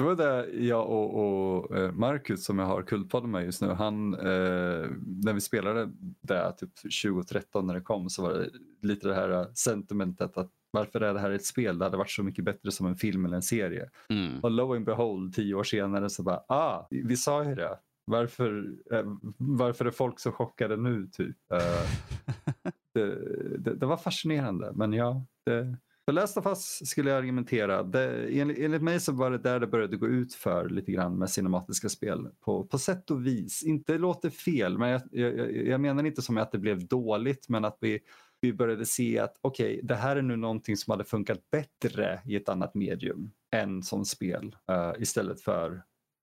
Det var det jag och, och eh, Marcus som jag har kultpodden med just nu. Han, eh, när vi spelade det typ 2013 när det kom så var det lite det här sentimentet att varför är det här ett spel? Det hade varit så mycket bättre som en film eller en serie. Mm. Och lo and behold, tio år senare så bara, ah, vi sa ju det. Varför, eh, varför är folk så chockade nu? typ? Uh, det, det, det, var fascinerande, men ja. Det, för Last of Us skulle jag argumentera, det, enligt, enligt mig så var det där det började gå ut för lite grann med cinematiska spel. På, på sätt och vis. Inte låter fel, men jag, jag, jag menar inte som att det blev dåligt, men att vi, vi började se att okej, okay, det här är nu någonting som hade funkat bättre i ett annat medium än som spel uh, istället för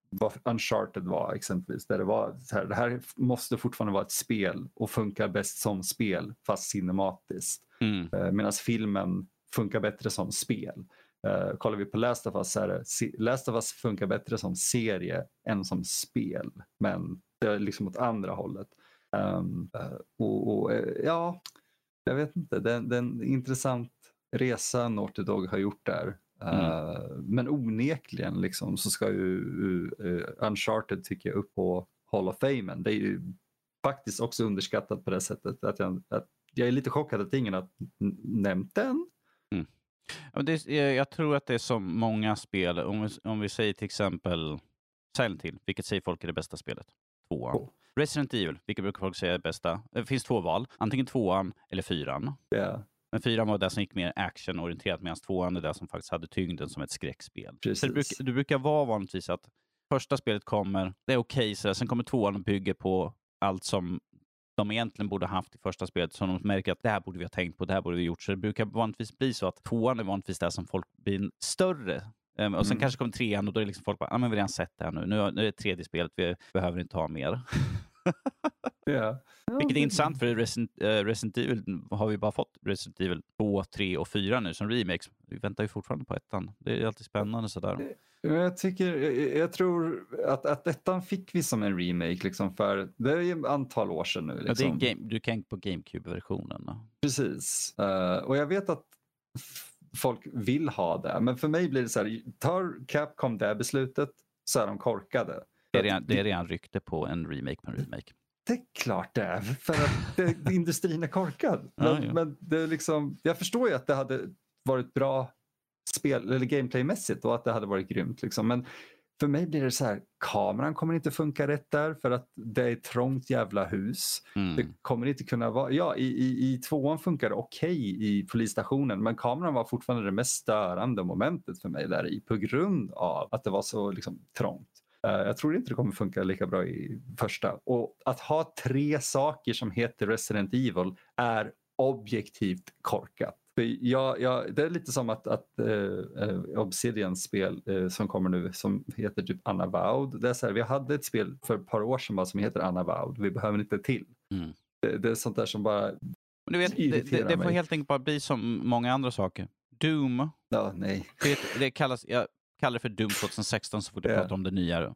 vad Uncharted var exempelvis. Där det, var så här, det här måste fortfarande vara ett spel och funkar bäst som spel fast cinematiskt. Mm. Uh, Medan filmen funkar bättre som spel. Uh, kollar vi på Last of Us så är det, Last of Us funkar bättre som serie än som spel. Men det är liksom åt andra hållet. Um, uh, och, och uh, ja, jag vet inte. Det, är en intressant resa Naughty Dog har gjort där. Mm. Men onekligen liksom, så ska ju Uncharted tycker jag upp på Hall of Fame. Det är ju faktiskt också underskattat på det sättet att jag, att jag är lite chockad att ingen har nämnt den. Det, jag tror att det är som många spel, om vi, om vi säger till exempel Silent Hill, vilket säger folk är det bästa spelet? Tvåan. Oh. Resident Evil, vilket brukar folk säga är det bästa? Det finns två val, antingen tvåan eller fyran. Yeah. Men fyran var det som gick mer actionorienterat medan tvåan är det som faktiskt hade tyngden som ett skräckspel. Så det, bruk, det brukar vara vanligtvis att första spelet kommer, det är okej, okay, sen kommer tvåan och bygger på allt som de egentligen borde haft i första spelet som de märker att det här borde vi ha tänkt på, det här borde vi gjort. Så det brukar vanligtvis bli så att tvåan är vanligtvis det som folk blir större. Um, och sen mm. kanske kommer trean och då är liksom folk bara, ah, men vi har redan sett det här nu. Nu, nu är det tredje spelet, vi behöver inte ha mer. yeah. Vilket är intressant för Resident, uh, Resident Evil har vi bara fått Resident Evil 2, 3 och 4 nu som remakes. Vi väntar ju fortfarande på ettan. Det är alltid spännande sådär. Jag, tycker, jag, tror att, att ettan fick vi som en remake liksom för det är ju ett antal år sedan nu. Liksom. Ja, det är game, du kan på GameCube-versionen. Precis. Uh, och jag vet att folk vill ha det. Men för mig blir det så här, tar Capcom det beslutet så är de korkade. Det är redan, det är redan rykte på en remake på en remake. Det är klart det är, för att det, industrin är korkad. Men, ja, ja. men det är liksom, jag förstår ju att det hade varit bra spel eller gameplaymässigt och att det hade varit grymt. Liksom. Men för mig blir det så här, kameran kommer inte funka rätt där för att det är ett trångt jävla hus. Mm. Det kommer inte kunna vara, ja i, i, i tvåan funkar det okej okay i polisstationen men kameran var fortfarande det mest störande momentet för mig där i på grund av att det var så liksom, trångt. Uh, jag tror inte det kommer funka lika bra i första. Och att ha tre saker som heter Resident Evil är objektivt korkat. Ja, ja, det är lite som att, att uh, Obsidians spel uh, som kommer nu som heter typ Unavowed. Det är så här, vi hade ett spel för ett par år sedan som heter Unavowed. Vi behöver inte till. Mm. Det, det, är sånt där som bara Men vet, det, det, det får helt enkelt bara bli som många andra saker. Doom. Ja, nej. Det, det kallas, ja, kalla det för Doom 2016 så fort du pratar om det nya, uh,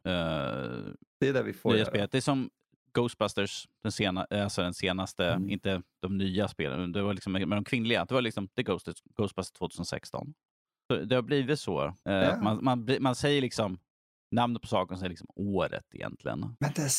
Det är det vi får nya spelet. Det är som Ghostbusters, den, sena, alltså den senaste, Mm. inte de nya spelen, det var liksom med de kvinnliga. Det var liksom The Ghost, Ghostbusters 2016. Så det har blivit så. eh, att man, man, man säger liksom namnet på saken, säger liksom året egentligen. Men det är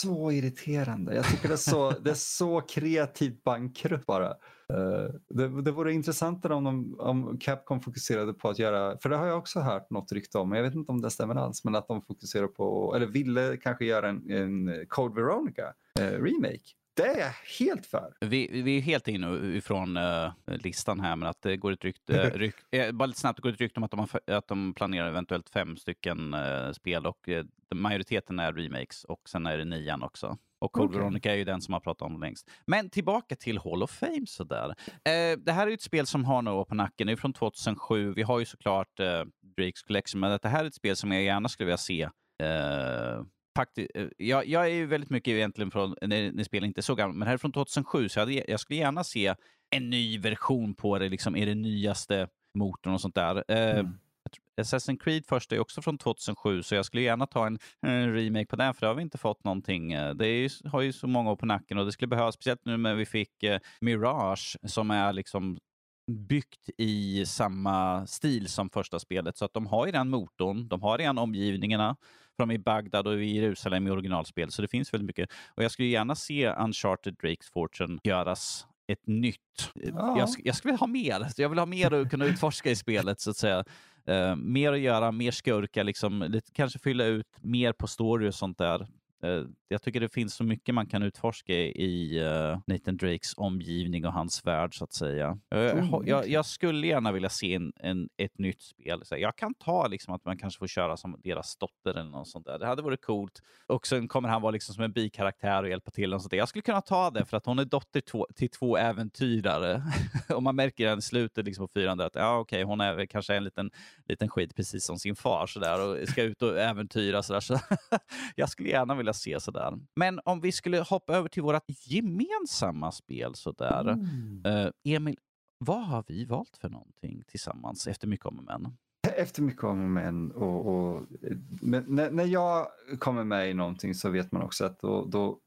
så irriterande. Jag tycker det är så, det är så kreativt bankrutt bara. Eh, det, det vore intressantare om, de, om Capcom fokuserade på att göra, för det har jag också hört något rykte om, men jag vet inte om det stämmer alls, men att de fokuserar på, eller ville kanske göra en, en Code Veronica eh, remake. Det är jag helt för. Vi, vi är helt inne ifrån uh, listan här, men att det går ett rykte, ryk, eh, bara lite snabbt, det går ett rykte om att de, har, att de planerar eventuellt fem stycken eh, spel och eh, majoriteten är remakes och sen är det nian också. Och Code Okej. Veronica är ju den som har pratat om längst. Men tillbaka till Hall of Fame sådär. Eh, det här är ju ett spel som har några år på nacken. Det är från 2007. Vi har ju såklart eh, Drake's Collection, men det här är ett spel som jag gärna skulle vilja se eh, fakti- eh, jag, jag är ju väldigt mycket egentligen från, när, när spel inte är så gamla, men här är från 2007, så jag, hade, jag skulle gärna se en ny version på det, liksom, är det nyaste motorn och sånt där. Eh, Mm. Assassin's Creed första är också från 2007, så jag skulle gärna ta en, en remake på den, för det har vi inte fått någonting. Eh, Det ju- har ju så många år på nacken och det skulle behövas, speciellt nu när vi fick eh, Mirage, som är liksom byggt i samma stil som första spelet. Så att de har ju den motorn, de har redan omgivningarna. För de är i Bagdad och i Jerusalem i originalspel, så det finns väldigt mycket. Och jag skulle gärna se Uncharted Drake's Fortune göras ett nytt. Ja. Jag, jag skulle vilja ha mer. Jag vill ha mer att kunna utforska i spelet, så att säga. Eh, mer att göra, mer skurkar, liksom, lite, kanske fylla ut mer på story och sånt där. Eh, jag tycker det finns så mycket man kan utforska i uh, Nathan Drakes omgivning och hans värld, så att säga. Eh, jag, jag, jag skulle gärna vilja se en, en, ett nytt spel. Jag kan ta liksom att man kanske får köra som deras dotter eller något sånt där. Det hade varit coolt. Och sen kommer han vara liksom som en bikaraktär och hjälpa till. Och sånt där. Jag skulle kunna ta det för att hon är dotter två, till två äventyrare. och man märker i slutet liksom på fyran att ja, okej, hon är kanske en liten, liten skit precis som sin far så där, och ska ut och äventyra. Så där. Så jag skulle gärna vilja se sådär. Men om vi skulle hoppa över till vårt gemensamma spel sådär. Mm. Eh, Emil, vad har vi valt för någonting tillsammans efter mycket om och men? Efter mycket om och men. Och, och, men när, när jag kommer med i någonting så vet man också att då, då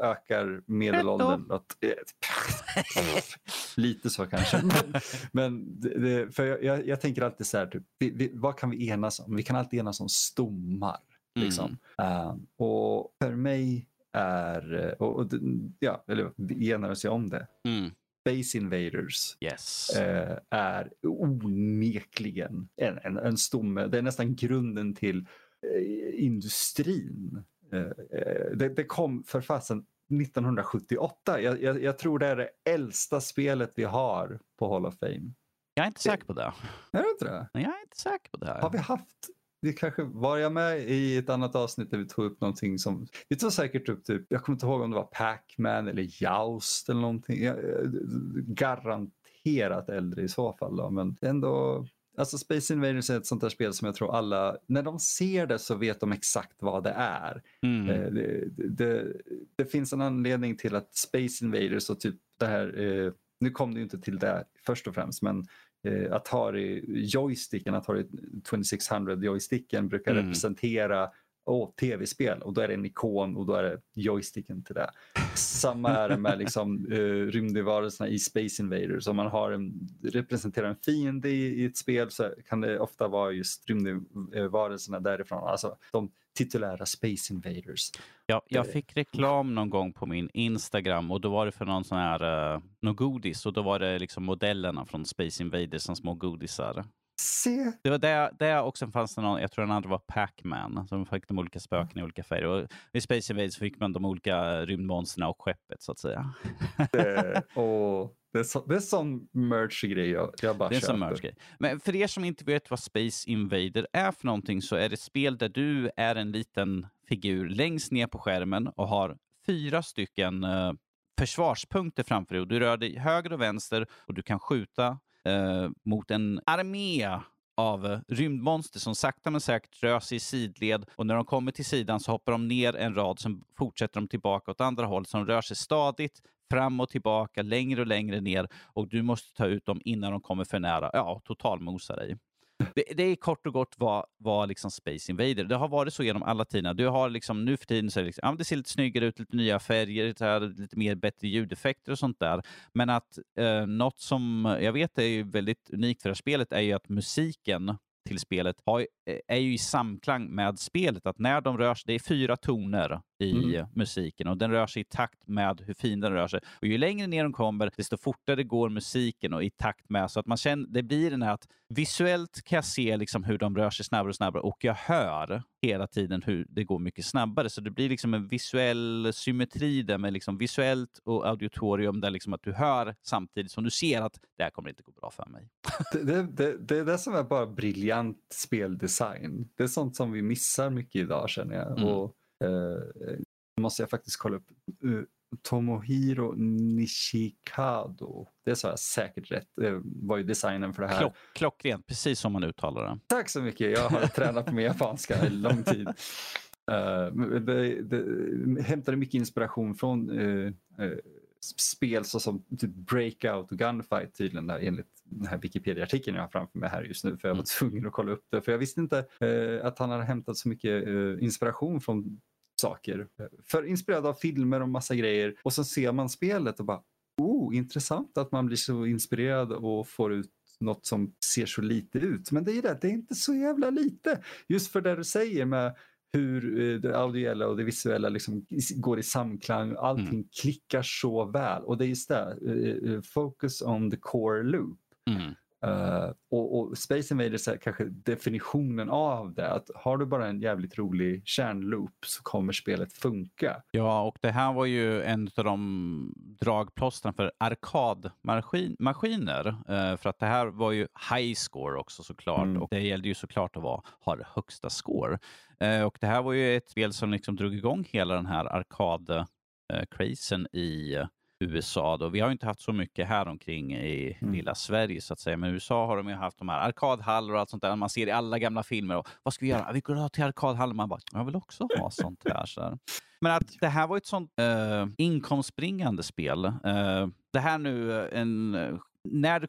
ökar medelåldern. Att, lite så kanske. Men, det, för jag, jag tänker alltid så här, typ, vi, vi, vad kan vi enas om? Vi kan alltid enas om stommar. Liksom. Eh, och för mig är, och, och, ja, eller oss ju om det. Mm. Space Invaders Yes. eh, är onekligen en, en, en stomme. Det är nästan grunden till eh, industrin. Eh, det, det kom för fasen 1978. Jag, jag, jag tror det är det äldsta spelet vi har på Hall of Fame. Jag är inte säker på det. Är det inte det? Jag är inte säker på det här. Har vi haft det kanske var jag med i ett annat avsnitt där vi tog upp någonting som, vi tog säkert upp typ, jag kommer inte ihåg om det var Pac-Man eller Joust eller någonting. Garanterat äldre i så fall då, men ändå, alltså Space Invaders är ett sånt där spel som jag tror alla, när de ser det så vet de exakt vad det är. Mm. Eh, Det, det, det finns en anledning till att Space Invaders och typ det här, eh, nu kom det ju inte till det först och främst, men eh, Atari joysticken, Atari 2600 joysticken brukar Mm. representera åh, tv-spel och då är det en ikon och då är det joysticken till det. Samma är det med liksom, uh, rymdvarelserna i Space Invaders. Om man har en, representerar en fiende i, i ett spel så kan det ofta vara just rymdvarelserna därifrån. Alltså de titulära Space Invaders. Ja, jag fick reklam någon gång på min Instagram och då var det för någon sån här, uh, någon godis och då var det liksom modellerna från Space Invaders som små godisar. Se, Det var där, där också fanns det någon, jag tror den andra var Pac-Man, som fick de olika spöken i olika färger. Och I Space Invaders fick man de olika rymdmonsterna och skeppet så att säga. det, och det, är så, det är sån merch-grej jag, jag bara Det är en sån köper. merch-grej. Men för er som inte vet vad Space Invader är för någonting så är det ett spel där du är en liten figur längst ner på skärmen och har fyra stycken eh, försvarspunkter framför dig. Och du rör dig höger och vänster och du kan skjuta eh, mot en armé av rymdmonster som sakta men säkert rör sig i sidled och när de kommer till sidan så hoppar de ner en rad, sen fortsätter de tillbaka åt andra håll, så de rör sig stadigt fram och tillbaka, längre och längre ner och du måste ta ut dem innan de kommer för nära. Ja, totalmosa dig. Det, det är kort och gott vad, vad liksom Space Invader. Det har varit så genom alla tider. Du har liksom, nu för tiden så är det, liksom, ja, det ser lite snyggare ut, lite nya färger, lite, här, lite mer bättre ljudeffekter och sånt där. Men att eh, något som jag vet är väldigt unikt för det här spelet är ju att musiken till spelet har, eh, är ju i samklang med spelet. Att när de rör sig, det är fyra toner i mm. musiken och den rör sig i takt med hur fin den rör sig. Och ju längre ner de kommer, desto fortare går musiken och i takt med. Så att man känner, det blir den här att visuellt kan jag se liksom hur de rör sig snabbare och snabbare och jag hör hela tiden hur det går mycket snabbare. Så det blir liksom en visuell symmetri där med liksom visuellt och auditorium där liksom att du hör samtidigt som du ser att det här kommer inte gå bra för mig. det, det, det, är det som är bara briljant speldesign. Det är sånt som vi missar mycket idag känner jag. Mm. Och eh, måste jag faktiskt kolla upp. Uh, Tomohiro Nishikado. Det sa jag säkert rätt. Det var ju designen för det här. Klock, klockrent, precis som man uttalar det. Tack så mycket. Jag har tränat med japanska i lång tid. Uh, det, det, hämtade mycket inspiration från uh, uh, spel såsom typ Breakout och Gunfight tydligen där, enligt den här Wikipedia-artikeln jag har framför mig här just nu för jag var mm. tvungen att kolla upp det för jag visste inte eh, att han hade hämtat så mycket inspiration från saker. För inspirerad av filmer och massa grejer och så ser man spelet och bara oh, intressant att man blir så inspirerad och får ut något som ser så lite ut. Men det är det, det är inte så jävla lite. Just för det du säger med hur eh, det audiella och det visuella liksom går i samklang. Allting mm. klickar så väl och det är just det, uh, focus on the core loop. Mm. Uh, och, och, Space Invaders är kanske definitionen av det. Att har du bara en jävligt rolig kärnloop så kommer spelet funka. Ja, och det här var ju en av de dragplåstren för arkadmaskiner. Uh, för att det här var ju high score också såklart. Mm. Och det gällde ju såklart att vara, ha högsta score. Uh, och det här var ju ett spel som liksom drog igång hela den här arkad-crazen i USA. Då. Vi har inte haft så mycket här omkring i mm. lilla Sverige så att säga. Men i USA har de ju haft de här arkadhallar och allt sånt där. Man ser i alla gamla filmer. Och, vad ska vi göra? Vi går till arkadhallen. Man bara, jag vill också ha sånt här. Så här. Men att det här var ett sånt uh, inkomstbringande spel. Uh, det här nu, eh, en, när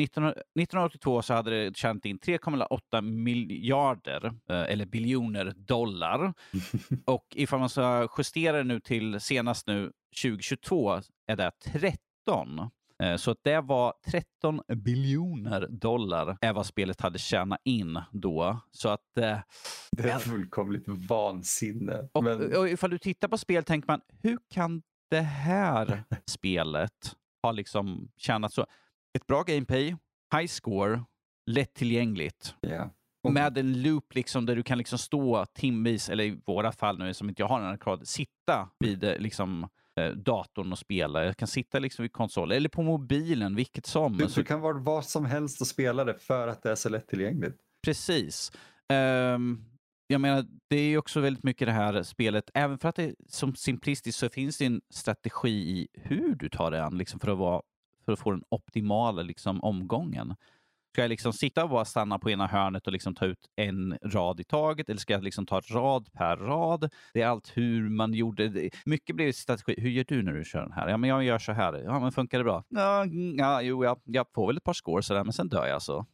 1982 så hade det tjänat in 3,8 miljarder, eller biljoner dollar. och ifall man ska justera det nu till senast nu 2022 är det 13. Eh, så det var 13 biljoner dollar är vad spelet hade tjänat in då. Så att, eh, det är fullkomligt vansinne. Och, men... och ifall du tittar på spel tänker man, hur kan det här spelet ha liksom tjänat så? Ett bra gameplay, high score, lättillgängligt. Yeah. Med en loop liksom där du kan liksom stå timvis, eller i våra fall nu som inte jag har en arkad, sitta vid eh, liksom Eh, datorn och spela. Jag kan sitta liksom vid konsol eller på mobilen, vilket som. Du, du kan vara vad som helst och spela det för att det är så lättillgängligt. Precis. Um, jag menar, det är också väldigt mycket det här spelet, även för att det är som simplistiskt så finns det en strategi i hur du tar det an liksom för, att vara, för att få den optimala liksom, omgången. Ska jag liksom sitta och bara stanna på ena hörnet och liksom ta ut en rad i taget eller ska jag liksom ta rad per rad? Det är allt hur man gjorde. Mycket blir strategi. Hur gör du när du kör den här? Ja, men jag gör så här. Ja, men funkar det bra? Ja, mm, ja jo, jag, jag får väl ett par scores sådär, men sen dör jag så.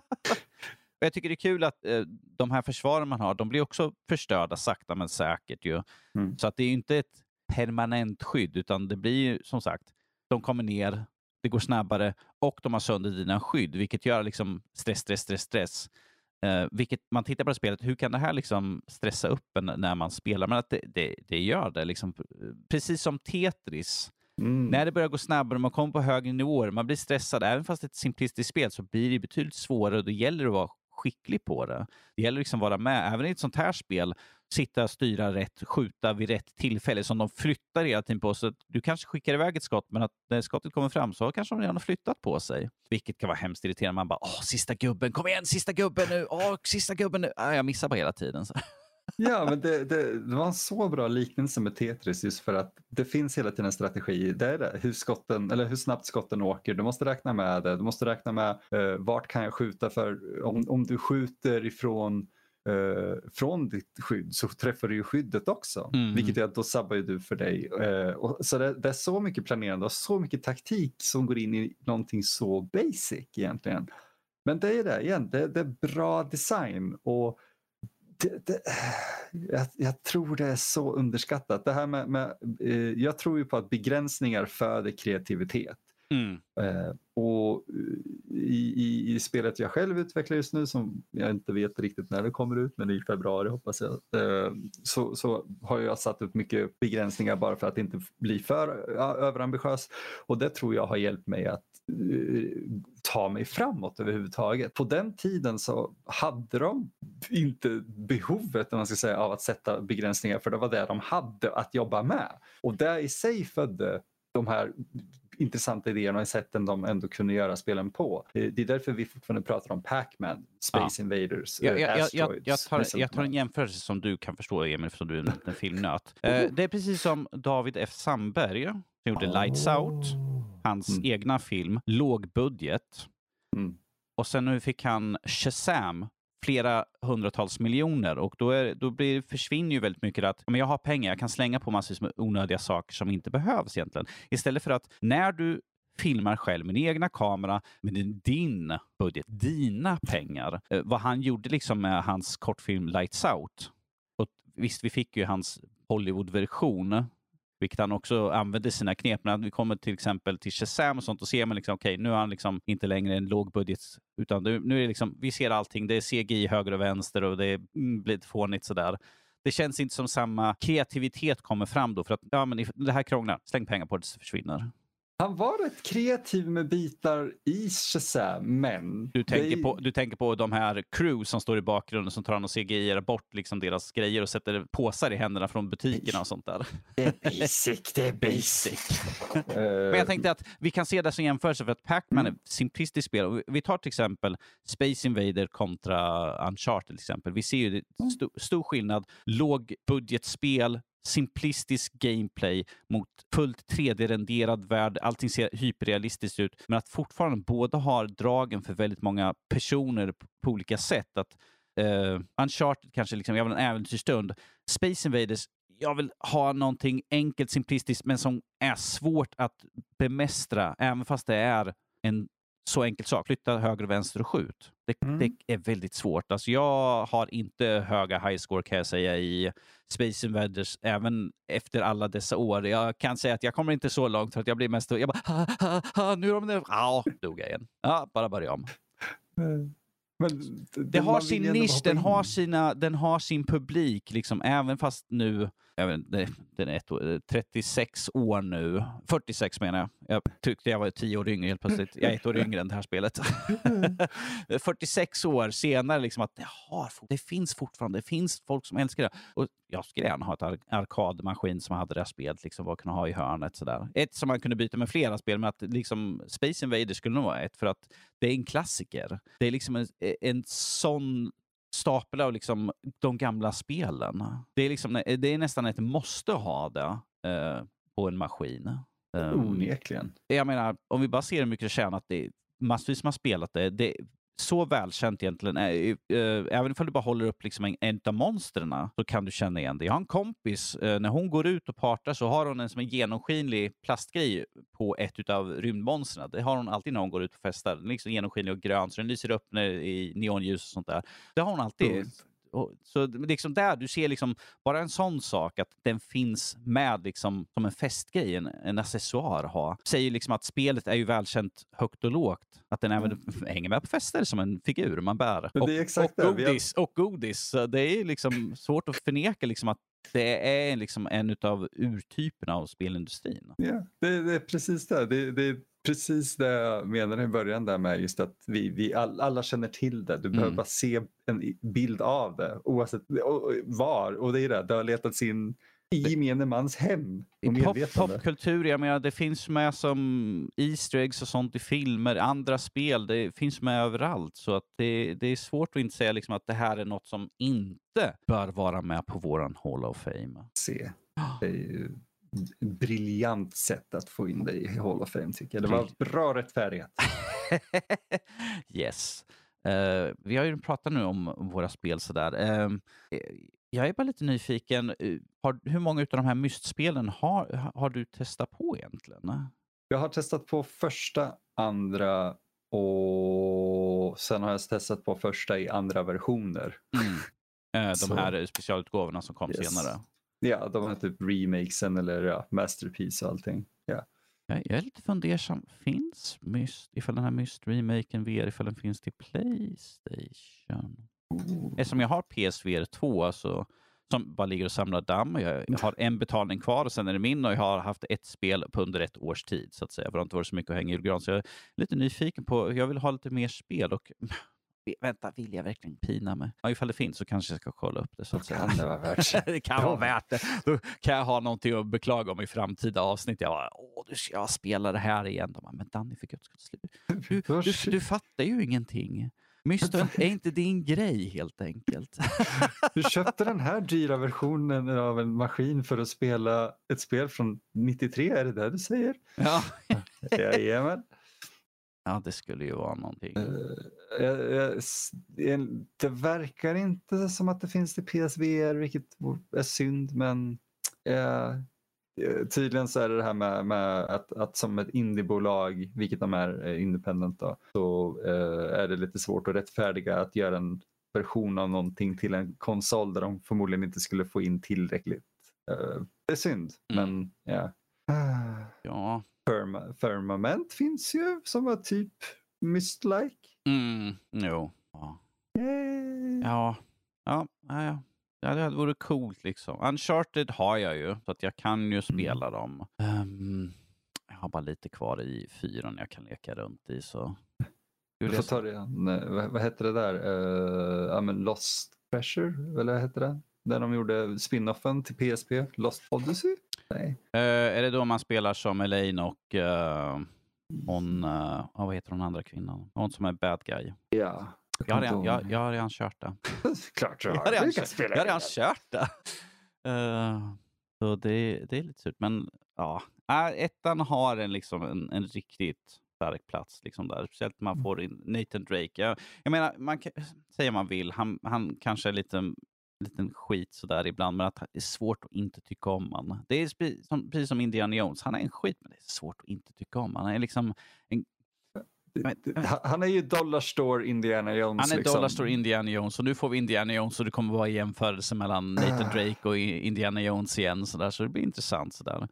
jag tycker det är kul att eh, de här försvaren man har, de blir också förstörda sakta men säkert. Ju. Mm. Så att det är inte ett permanent skydd, utan det blir som sagt, de kommer ner, det går snabbare och de har sönder dina skydd, vilket gör liksom stress, stress, stress, stress. Uh, vilket man tittar på det spelet, hur kan det här liksom stressa upp en när man spelar? Men att det, det, det gör det. Liksom, precis som Tetris. Mm. När det börjar gå snabbare och man kommer på högre nivåer, man blir stressad. Även fast det är ett simplistiskt spel så blir det betydligt svårare och då gäller det att vara skicklig på det. Det gäller liksom att vara med. Även i ett sånt här spel sitta, styra rätt, skjuta vid rätt tillfälle som de flyttar hela tiden på. Så du kanske skickar iväg ett skott, men att när skottet kommer fram så kanske de redan har flyttat på sig. Vilket kan vara hemskt irriterande. Man bara, åh, sista gubben, kom igen, sista gubben nu, åh, sista gubben nu. Äh, jag missar bara hela tiden. Så. Ja, men det, det, det, var en så bra liknelse med Tetris just för att det finns hela tiden en strategi. Det är det, hur, skotten, eller hur snabbt skotten åker. Du måste räkna med det. Du måste räkna med uh, vart kan jag skjuta för om, om du skjuter ifrån eh, från ditt skydd så träffar du ju skyddet också. Mm. Vilket är att då sabbar ju du för dig. Eh, och, så det, det, är så mycket planerande och så mycket taktik som går in i någonting så basic egentligen. Men det är det igen, det, det är bra design och det, det, jag, jag, tror det är så underskattat. Det här med, med eh, jag tror ju på att begränsningar föder kreativitet. Mm. Eh, och eh, i, i, i, spelet jag själv utvecklar just nu, som jag inte vet riktigt när det kommer ut, men i februari hoppas jag, eh, så, så har jag satt upp mycket begränsningar bara för att inte bli för ja, överambitiös. Och det tror jag har hjälpt mig att uh, ta mig framåt överhuvudtaget. På den tiden så hade de inte behovet man ska säga, av att sätta begränsningar för det var det de hade att jobba med. Och det i sig födde de här intressanta idéerna och sätten de ändå kunde göra spelen på. Det är därför vi fortfarande pratar om Pac-Man, Space ja. Invaders, jag, jag, Asteroids. Jag, jag, tar, jag tar en jämförelse som du kan förstå, Emil, eftersom du är en, en filmnöt. Eh, det är precis som David F. Sandberg som gjorde Lights Out, hans mm. egna film, låg budget. Mm. Och sen nu fick han Shazam flera hundratals miljoner och då, är, då blir, försvinner ju väldigt mycket att men jag har pengar, jag kan slänga på massvis med onödiga saker som inte behövs egentligen. Istället för att när du filmar själv med din egna kamera, med din, budget, dina pengar. Eh, vad han gjorde liksom med hans kortfilm Lights Out. Och visst, vi fick ju hans Hollywood-version vilket han också använder sina knep. När vi kommer till exempel till Shazam och sånt, och ser man liksom, okej, okay, nu är han liksom inte längre en lågbudget, utan nu är det liksom, vi ser allting. Det är CGI höger och vänster och det mm, blir lite fånigt sådär. Det känns inte som samma kreativitet kommer fram då, för att ja, men det här krånglar, släng pengar på det så försvinner. Han var rätt kreativ med bitar i Shazam, men... Du tänker, det... på, du tänker på de här crew som står i bakgrunden som tar an och CGI bort liksom deras grejer och sätter påsar i händerna från butikerna och sånt där. Det är basic, det är basic. men jag tänkte att vi kan se det som jämförelse för att Pac-Man mm. är ett simplistiskt spel. Vi tar till exempel Space Invader kontra Uncharted till exempel. Vi ser ju st stor skillnad. Lågbudgetspel, simplistisk gameplay mot fullt 3D-renderad värld. Allting ser hyperrealistiskt ut, men att fortfarande båda har dragen för väldigt många personer på olika sätt. Att uh, Uncharted kanske, liksom, jag vill ha en äventyrsstund. Space Invaders, jag vill ha någonting enkelt, simplistiskt, men som är svårt att bemästra, även fast det är en så enkel sak. Flytta höger och vänster och skjut. Det, mm. det, är väldigt svårt. Alltså jag har inte höga high score kan jag säga i Space Invaders, även efter alla dessa år. Jag kan säga att jag kommer inte så långt för att jag blir mest... Jag bara, ha, ha, ha, nu är de där. Ja, dog jag igen. Ja, bara börja om. Men det har sin nisch, den har, sina, den har sin publik, liksom, även fast nu, den är ett, 36 eh, år nu, 46 menar jag. Jag tyckte jag var 10 år yngre helt plötsligt. Jag är ett år yngre än det här spelet. 46 år senare, liksom, att det, har, det finns fortfarande, det finns folk som älskar det. Och jag skulle gärna ha ett arkadmaskin som hade det här spelet, liksom, vad kunna ha i hörnet. Sådär. Ett som man kunde byta med flera spel, men att liksom, Space Invaders skulle nog vara ett, för att det är en klassiker. Det är liksom en, en sån stapel av liksom de gamla spelen. Det är, liksom, det är nästan ett måste ha det eh, på en maskin. Um, Onekligen. Jag menar, om vi bara ser hur mycket det tjänat, det massvis som har spelat det. det så välkänt egentligen. Eh, eh, även om du bara håller upp liksom en, av monstren så kan du känna igen det. Jag har en kompis, eh, när hon går ut och partar så har hon en som en genomskinlig plastgrej på ett av rymdmonstren. Det har hon alltid när hon går ut och festar. Den är liksom genomskinlig och grön så den lyser upp i neonljus och sånt där. Det har hon alltid. Mm så liksom där, du ser liksom bara en sån sak, att den finns med liksom som en festgrej, en, en accessoar att ha. Säger liksom att spelet är ju välkänt högt och lågt. Att den även mm. hänger med på fester som en figur man bär. Och, och, godis, och godis. Det är liksom svårt att förneka liksom att det är liksom en av urtyperna av spelindustrin. Ja, det, det är precis det. det, det precis det jag menade i början där med just att vi, vi all, alla känner till det. Du behöver mm. bara se en bild av det oavsett var. Och det är det, det har letats in i gemene mans hem. I pop, popkultur, jag menar det finns med som Easter eggs och sånt i filmer, andra spel, det finns med överallt. Så att det, det är svårt att inte säga liksom att det här är något som inte bör vara med på våran Hall of Fame. Se, det är ju briljant sätt att få in dig i Hall of Fame tycker jag. Det var bra rättfärdighet. yes. Uh, vi har ju pratat nu om våra spel sådär. Uh, jag är bara lite nyfiken. Eh, har, hur många av de här mystspelen har, har du testat på egentligen? Jag har testat på första, andra och sen har jag testat på första i andra versioner. Mm. De här specialutgåvorna som kom Yes. senare. Ja, de har typ remakesen eller ja, masterpiece och allting. Ja. Jag är lite fundersam. Finns Myst, ifall den här Myst-remaken VR, ifall den finns till Playstation? Eftersom jag har PSVR 2, alltså, som bara ligger och samlar damm. och Jag jag har en betalning kvar och sen är det min och jag har haft ett spel på under ett års tid. så att säga. För det har inte varit så mycket att hänga i julgran. Så jag är lite nyfiken på, jag vill ha lite mer spel. och Vänta, vill jag verkligen pina mig? Ja, ifall det finns så kanske jag ska kolla upp det. Så att. Kan det vara värt det kan vara värt det. Då kan jag ha någonting att beklaga om i framtida avsnitt. Jag bara, åh, du ska jag spela det här igen. De bara, men Danny, för guds skull, du, du, du fattar ju ingenting. Myster är inte din grej helt enkelt. Du köpte den här dyra versionen av en maskin för att spela ett spel från 93, är det det du säger? ja. Jajamän. Ja, det skulle ju vara någonting. Eh, det verkar inte som att det finns till PSVR, vilket är synd, men eh, eh, tydligen så är det det här med, med att, att som ett indiebolag, vilket de är independent, då, så är det lite svårt att rättfärdiga att göra en version av någonting till en konsol där de förmodligen inte skulle få in tillräckligt. Det är synd, Mm. men ja. Ja. Firma, Firmament finns ju som var typ Myst-like. Mm, jo. Ja. Yay. Ja. Ja, ja, ja. Ja, det vore coolt liksom. Uncharted har jag ju, så att jag kan ju spela dem. Ehm, jag har bara lite kvar i fyran jag kan leka runt i. Så. Du får ta det igen. Eh, Vad, hette det där? Uh, ja, men Lost Treasure, eller vad hette det? Där de gjorde spin-offen till PSP, Lost Odyssey? Nej. Eh, är det då man spelar som Elaine och eh, hon, uh, vad heter hon andra kvinnan? Hon som är bad guy. Ja. Jag har redan, jag, jag har redan kört det. Klart du Jag har. har redan, kört, jag har redan kört det. Eh, så det, det är lite surt. Men ja, äh, ettan har en, liksom en, en riktigt stark plats. Liksom där. Speciellt när man får in Nathan Drake. Jag, jag menar, man kan säga man vill. Han, han kanske är lite liten skit sådär ibland, men att det är svårt att inte tycka om han. Det är spe- som, precis som Indiana Jones. Han är en skit, men det är svårt att inte tycka om han. är liksom Han- Han är ju Dollar Store Indiana Jones. Han är liksom. Dollar Store Indiana Jones och nu får vi Indiana Jones och det kommer vara jämförelse mellan Nathan Ah. Drake och Indiana Jones igen. Så, där, så det blir intressant. Så där.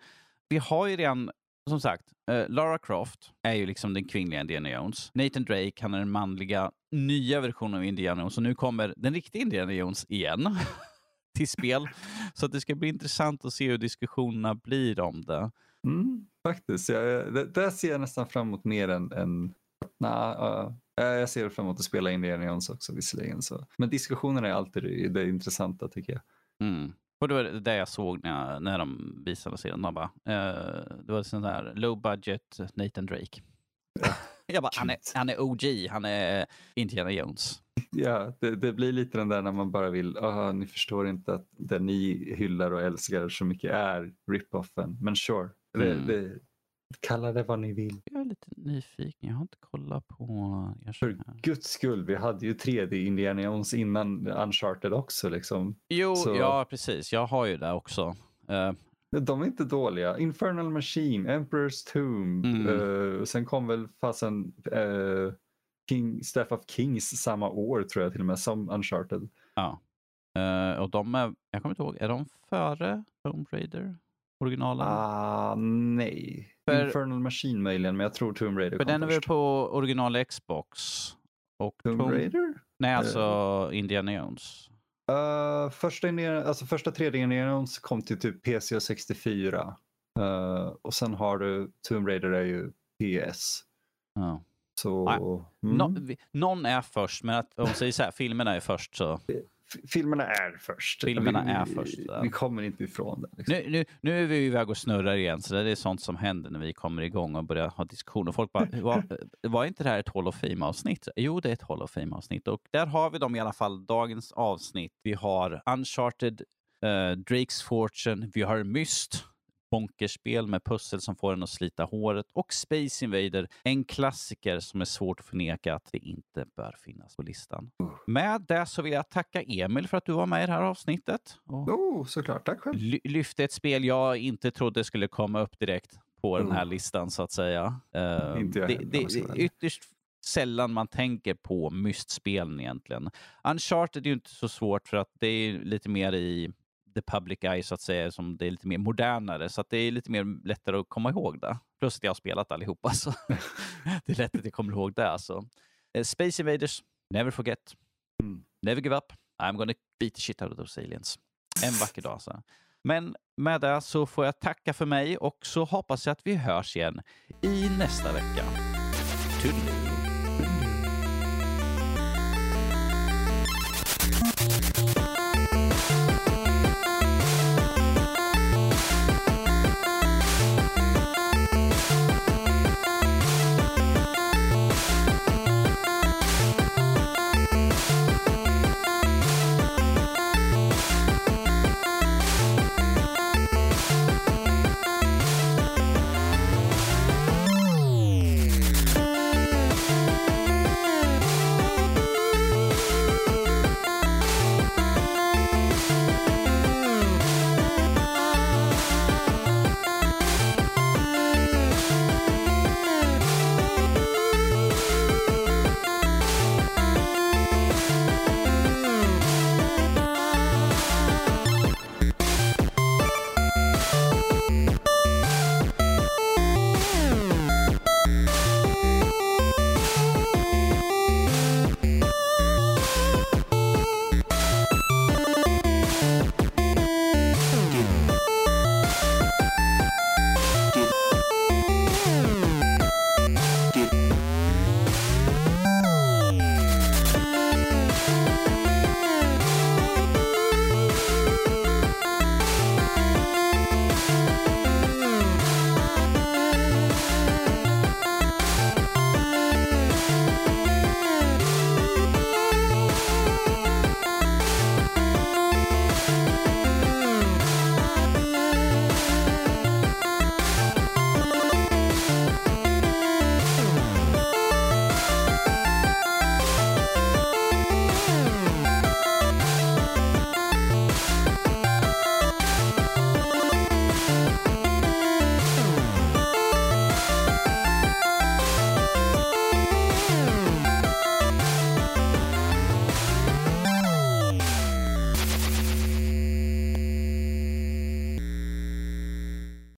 Vi har ju redan, som sagt, eh, Lara Croft är ju liksom den kvinnliga Indiana Jones. Nathan Drake, han är den manliga nya versionen av Indiana Jones. Och nu kommer den riktiga Indiana Jones igen till spel. Så att det ska bli intressant att se hur diskussionerna blir om det. Mm, faktiskt. Jag, det, där ser jag nästan fram emot mer än... än nah, uh, jag ser fram emot att spela Indiana Jones också visserligen. Så. Men diskussionerna är alltid det, det intressanta tycker jag. Mm. Och det var det jag såg när, jag, när de visade serien. De bara, eh, det var sån där low budget Nathan Drake. Jag bara, han är, han är OG, han är Indiana Jones. Ja, det, det blir lite den där när man bara vill, ni förstår inte att det ni hyllar och älskar så mycket är rip-offen. Men sure, det, Mm. det, kalla det vad ni vill. Jag är lite nyfiken, jag har inte kollat på... För guds skull, vi hade ju 3D Indiana Jones innan Uncharted också. Liksom. Jo, så- ja precis, jag har ju det också. Eh, De är inte dåliga. Infernal Machine, Emperor's Tomb. Mm. och sen kom väl fasen uh, King, Staff of Kings samma år tror jag till och med som Uncharted. ja. Eh, och de är, jag kommer inte ihåg, är de före Tomb Raider? Originalen? Ah, nej. För- Infernal Machine möjligen, men jag tror Tomb Raider För kom den är väl först. på original Xbox? Och Tomb Tomb- Raider? Nej, alltså Indiana Jones. Uh, första, alltså första 3D Indiana Jones kom till typ PC och 64. Uh, och sen har du Tomb Raider är ju PS. Ja. Så, mm. Vi- någon är först, men att, om man säger så här, filmerna är först så. Filmerna är först. Filmerna vi, är först, ja. Vi kommer inte ifrån det. Liksom. Nu, nu, nu är vi iväg och snurrar igen, så det är sånt som händer när vi kommer igång och börjar ha diskussioner. Folk bara, var, var inte det här ett Hall of Fame-avsnitt? Jo, det är ett Hall of Fame-avsnitt. Och där har vi dem i alla fall, dagens avsnitt. Vi har Uncharted, eh, Drake's Fortune, vi har Myst, bonkerspel med pussel som får en att slita håret och Space Invader, en klassiker som är svårt att förneka att det inte bör finnas på listan. Med det så vill jag tacka Emil för att du var med i det här avsnittet. Och Oh, såklart. Tack själv. ly- lyfte ett spel jag inte trodde skulle komma upp direkt på den här Mm. listan så att säga. Eh, Inte jag det, det, ytterst sällan man tänker på mystspelen egentligen. Uncharted är ju inte så svårt för att det är lite mer i the public eye så att säga, som det är lite mer modernare, så att det är lite mer lättare att komma ihåg det. Plus att jag har spelat allihopa, så det är lätt att jag kommer ihåg det. Alltså. Space Invaders, never forget, mm. never give up, I'm gonna beat the shit out of those aliens. En vacker dag. Så. Men med det så får jag tacka för mig och så hoppas jag att vi hörs igen i nästa vecka. Toodaloo!